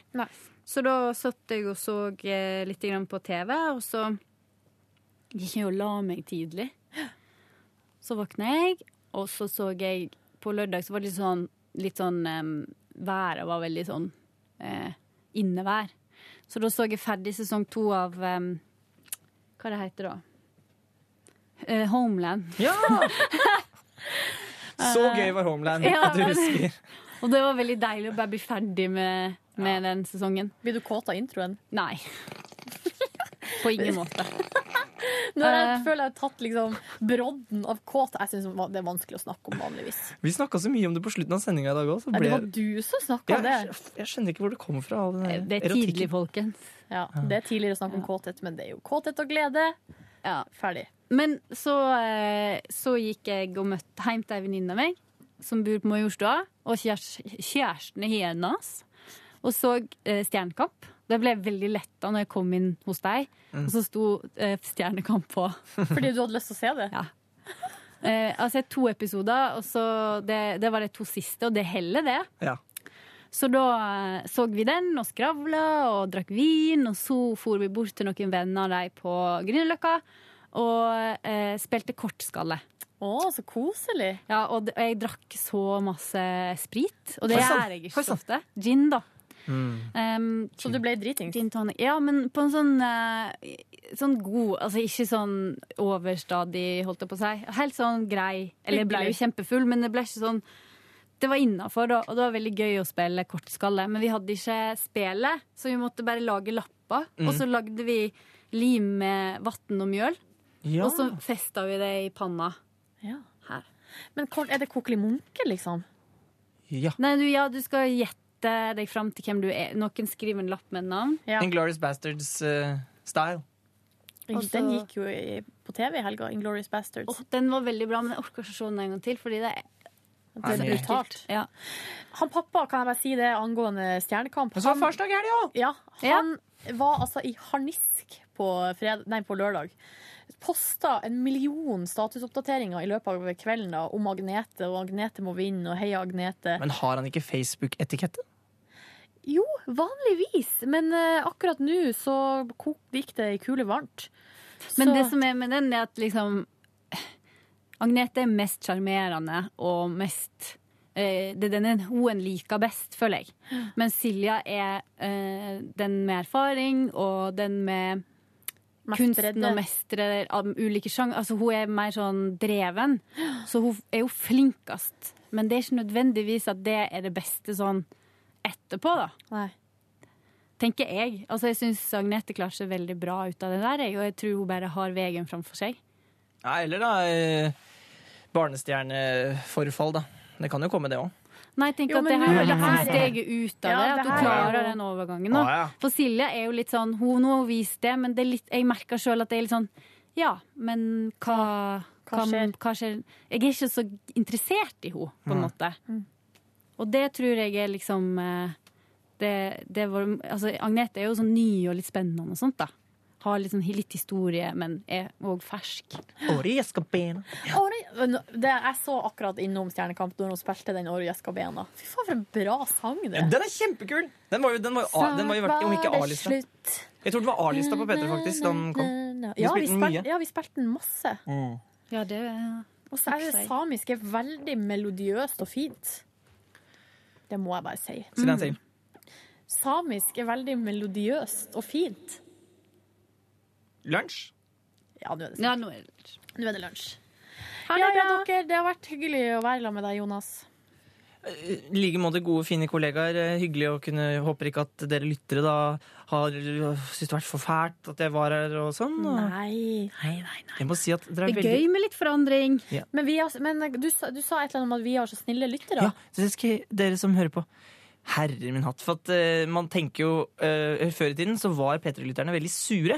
Så da satt jeg og så eh, litt på TV, og så gikk jeg og la meg tidlig. Så våkna jeg, og så så jeg På lørdag så var det litt sånn, litt sånn um, Været var veldig sånn uh, innevær. Så da så jeg ferdig sesong to av um, Hva det heter da? Uh, Homeland. Ja! Så gøy var Homeland Ja, at du husker. Og det var veldig deilig å bare bli ferdig med, med den sesongen. Blir du kåt av introen? Nei. På ingen måte. Når jeg Eh. føler jeg har tatt liksom brodden av kåt Jeg syns det er vanskelig å snakke om vanligvis. Vi snakka så mye om det på slutten av sendinga i dag òg. Nei, det var du som snakka om det. Jeg, jeg skjønner ikke hvor det kommer fra. Det er tidlig, folkens. Ja, det er tidligere å snakke om kåthet, men det er jo kåthet og glede. Ja. Ferdig. Men så, eh, så gikk jeg og møtte hjem til ei venninne av meg som bor på Majorstua, og kjæres- kjæresten er hennes, og så eh, Stjernekamp. Det ble veldig letta når jeg kom inn hos deg, Mm. og så sto eh, Stjernekamp på. Fordi du hadde lyst til å se det? Ja. Eh, jeg har sett to episoder, og så det, det var de to siste, og det heller, det. Ja. Så da eh, så vi den og skravla og drakk vin, og så for vi bort til noen venner av dem på Grünerløkka og eh, spilte kortskalle. Å, så koselig. Ja, og jeg drakk så masse sprit, og det Oi, gjør jeg ikke så ofte. Gin, da. Mm. Um, Så du ble dritings? Gin tonic. Ja, men på en sånn, uh, sånn god Altså ikke sånn overstadig, holdt jeg på å si. Helt sånn grei. Eller jeg ble jo kjempefull, men det ble ikke sånn Det var innafor, da, og det var veldig gøy å spille kortskalle. Men vi hadde ikke spelet, så vi måtte bare lage lapper. Mm. Og så lagde vi lim med vann og mjøl. Ja. Og så festa vi det i panna. Ja. Her. Men er det kokelig Munke, liksom? Ja. Nei, du, ja, du skal gjette deg fram til hvem du er. Noen skriver en lapp med et navn. Inglorious Bastards-style. Uh, Også... Den gikk jo i, på TV i helga, Inglorious Bastards. Oh, den var veldig bra, men jeg orker ikke se den en gang til, fordi det er Det er brutalt. Ja. Han pappa, kan jeg bare si det angående Stjernekamp Han, så var farsdag i helga! Ja, han var altså i harnisk på, fred, nei, på lørdag. Posta en million statusoppdateringer i løpet av kvelden da, om Agnete, og Agnete må vinne, og heia Agnete. Men har han ikke Facebook-etikette? Jo, vanligvis. Men eh, akkurat nå så gikk det i kule varmt. Men det som er med den, er at liksom Agnete er mest sjarmerende og mest eh, Det er denne hun liker best, føler jeg. Men Silja er uh, den med erfaring og den med kunsten og mestre av ulike sjanger. Altså, hun er mer sånn dreven, så hun er jo flinkest. Men det er ikke nødvendigvis at det er det beste sånn etterpå, da. Nei. Tenker jeg. Altså, jeg syns Agnete klarer seg veldig bra ut av det der, jeg, og jeg tror hun bare har veien framfor seg. Ja, eller da eh, barnestjerneforfall, da. Det kan jo komme, det òg. Nei, tenk Jo, at det her er er det liksom steget ut av Ja, det. det At du er klarer den overgangen nå. Ja. For Silje er jo litt sånn Hun har vist det, men det er litt, jeg merker sjøl at det er litt sånn Ja, men hva, Hva skjer? hva skjer? Jeg er ikke så interessert i henne, på en Mm. måte. Mm. Og det tror jeg er liksom eh, det, det var, altså, Agnete er jo sånn ny og litt spennende og sånt, da. Har sånn, litt historie, men er òg fersk. Ori, det, jeg så akkurat innom Stjernekamp når hun spilte den Ori Escabena. Fy faen, for en bra sang det Ja, den er kjempekul! Den var jo, den var jo, den var jo om ikke A-lista. Jeg tror det var A-lista på P3 faktisk da den kom. Ja, vi spilte den ja, vi spilte den masse. Ja, det er Og så er det samisk er veldig melodiøst og fint. Det må jeg bare si. Si den til. Samisk er veldig melodiøst og fint. Lunsj? Ja, nå er det, Ja, nå er det nå er det lunsj. Ja, ja, dere, det har vært hyggelig å være sammen med deg, Jonas. I like måte gode, fine kollegaer. Eh, Hyggelig å kunne Håper ikke at dere lyttere da har syntes det har vært for fælt at jeg var her og sånn. og- Nei. Jeg må si at dere Det er er veldig gøy med litt forandring. Ja. Men, vi har, men du, du sa et eller annet om at vi har så snille lyttere. Ja, så det skal dere som hører på. Herre min hatt. For at uh, man tenker jo uh, Før i tiden så var P3-lytterne veldig sure.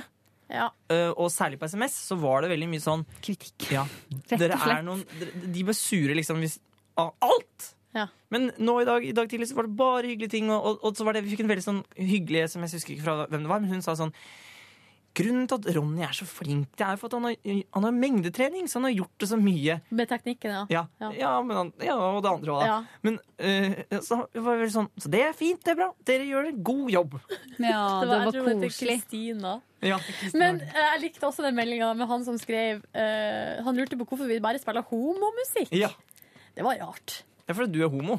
Ja. Uh, og særlig på SMS så var det veldig mye sånn Kritikk. Ja. Rett og slett. er noen, de ble sure liksom hvis, av alt. Ja. Men nå i dag, i dag tidlig så var det bare hyggelige ting. Og, og, og så var det, vi fikk en veldig sånn hyggelig som jeg husker ikke fra hvem det var, men hun sa sånn Grunnen til at Ronny er så flink, det er for at han har, han har mengdetrening, så han har gjort det så mye. Med teknikken, ja. Ja, ja. men han, ja og det andre òg, da. Ja. Men uh, så, det var sånn, så det er fint, det er bra. Dere gjør en god jobb. Ja, det var det heter koselig. Kristina. Ja, Men eh, jeg likte også den meldinga med han som skrev uh, Han lurte på hvorfor vi bare spiller homomusikk. Ja. Det var rart. Det er fordi du er homo.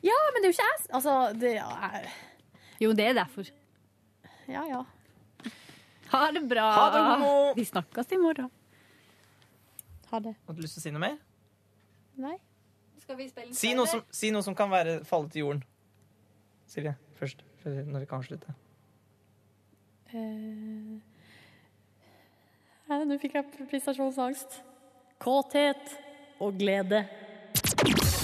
Ja, men det er jo ikke jeg. Altså, det er... Jo, det er derfor. Ja, ja. Ha det bra. Ha det, homo. Vi snakkes i morgen. Ha det. Har du lyst til å si noe mer? Nei. Skal vi spille Si noe som, si noe som kan være falle til jorden. Silje, først. Når vi kan avslutte. Uh, Nei, Nå fikk jeg prestasjonsangst. Kåthet og glede.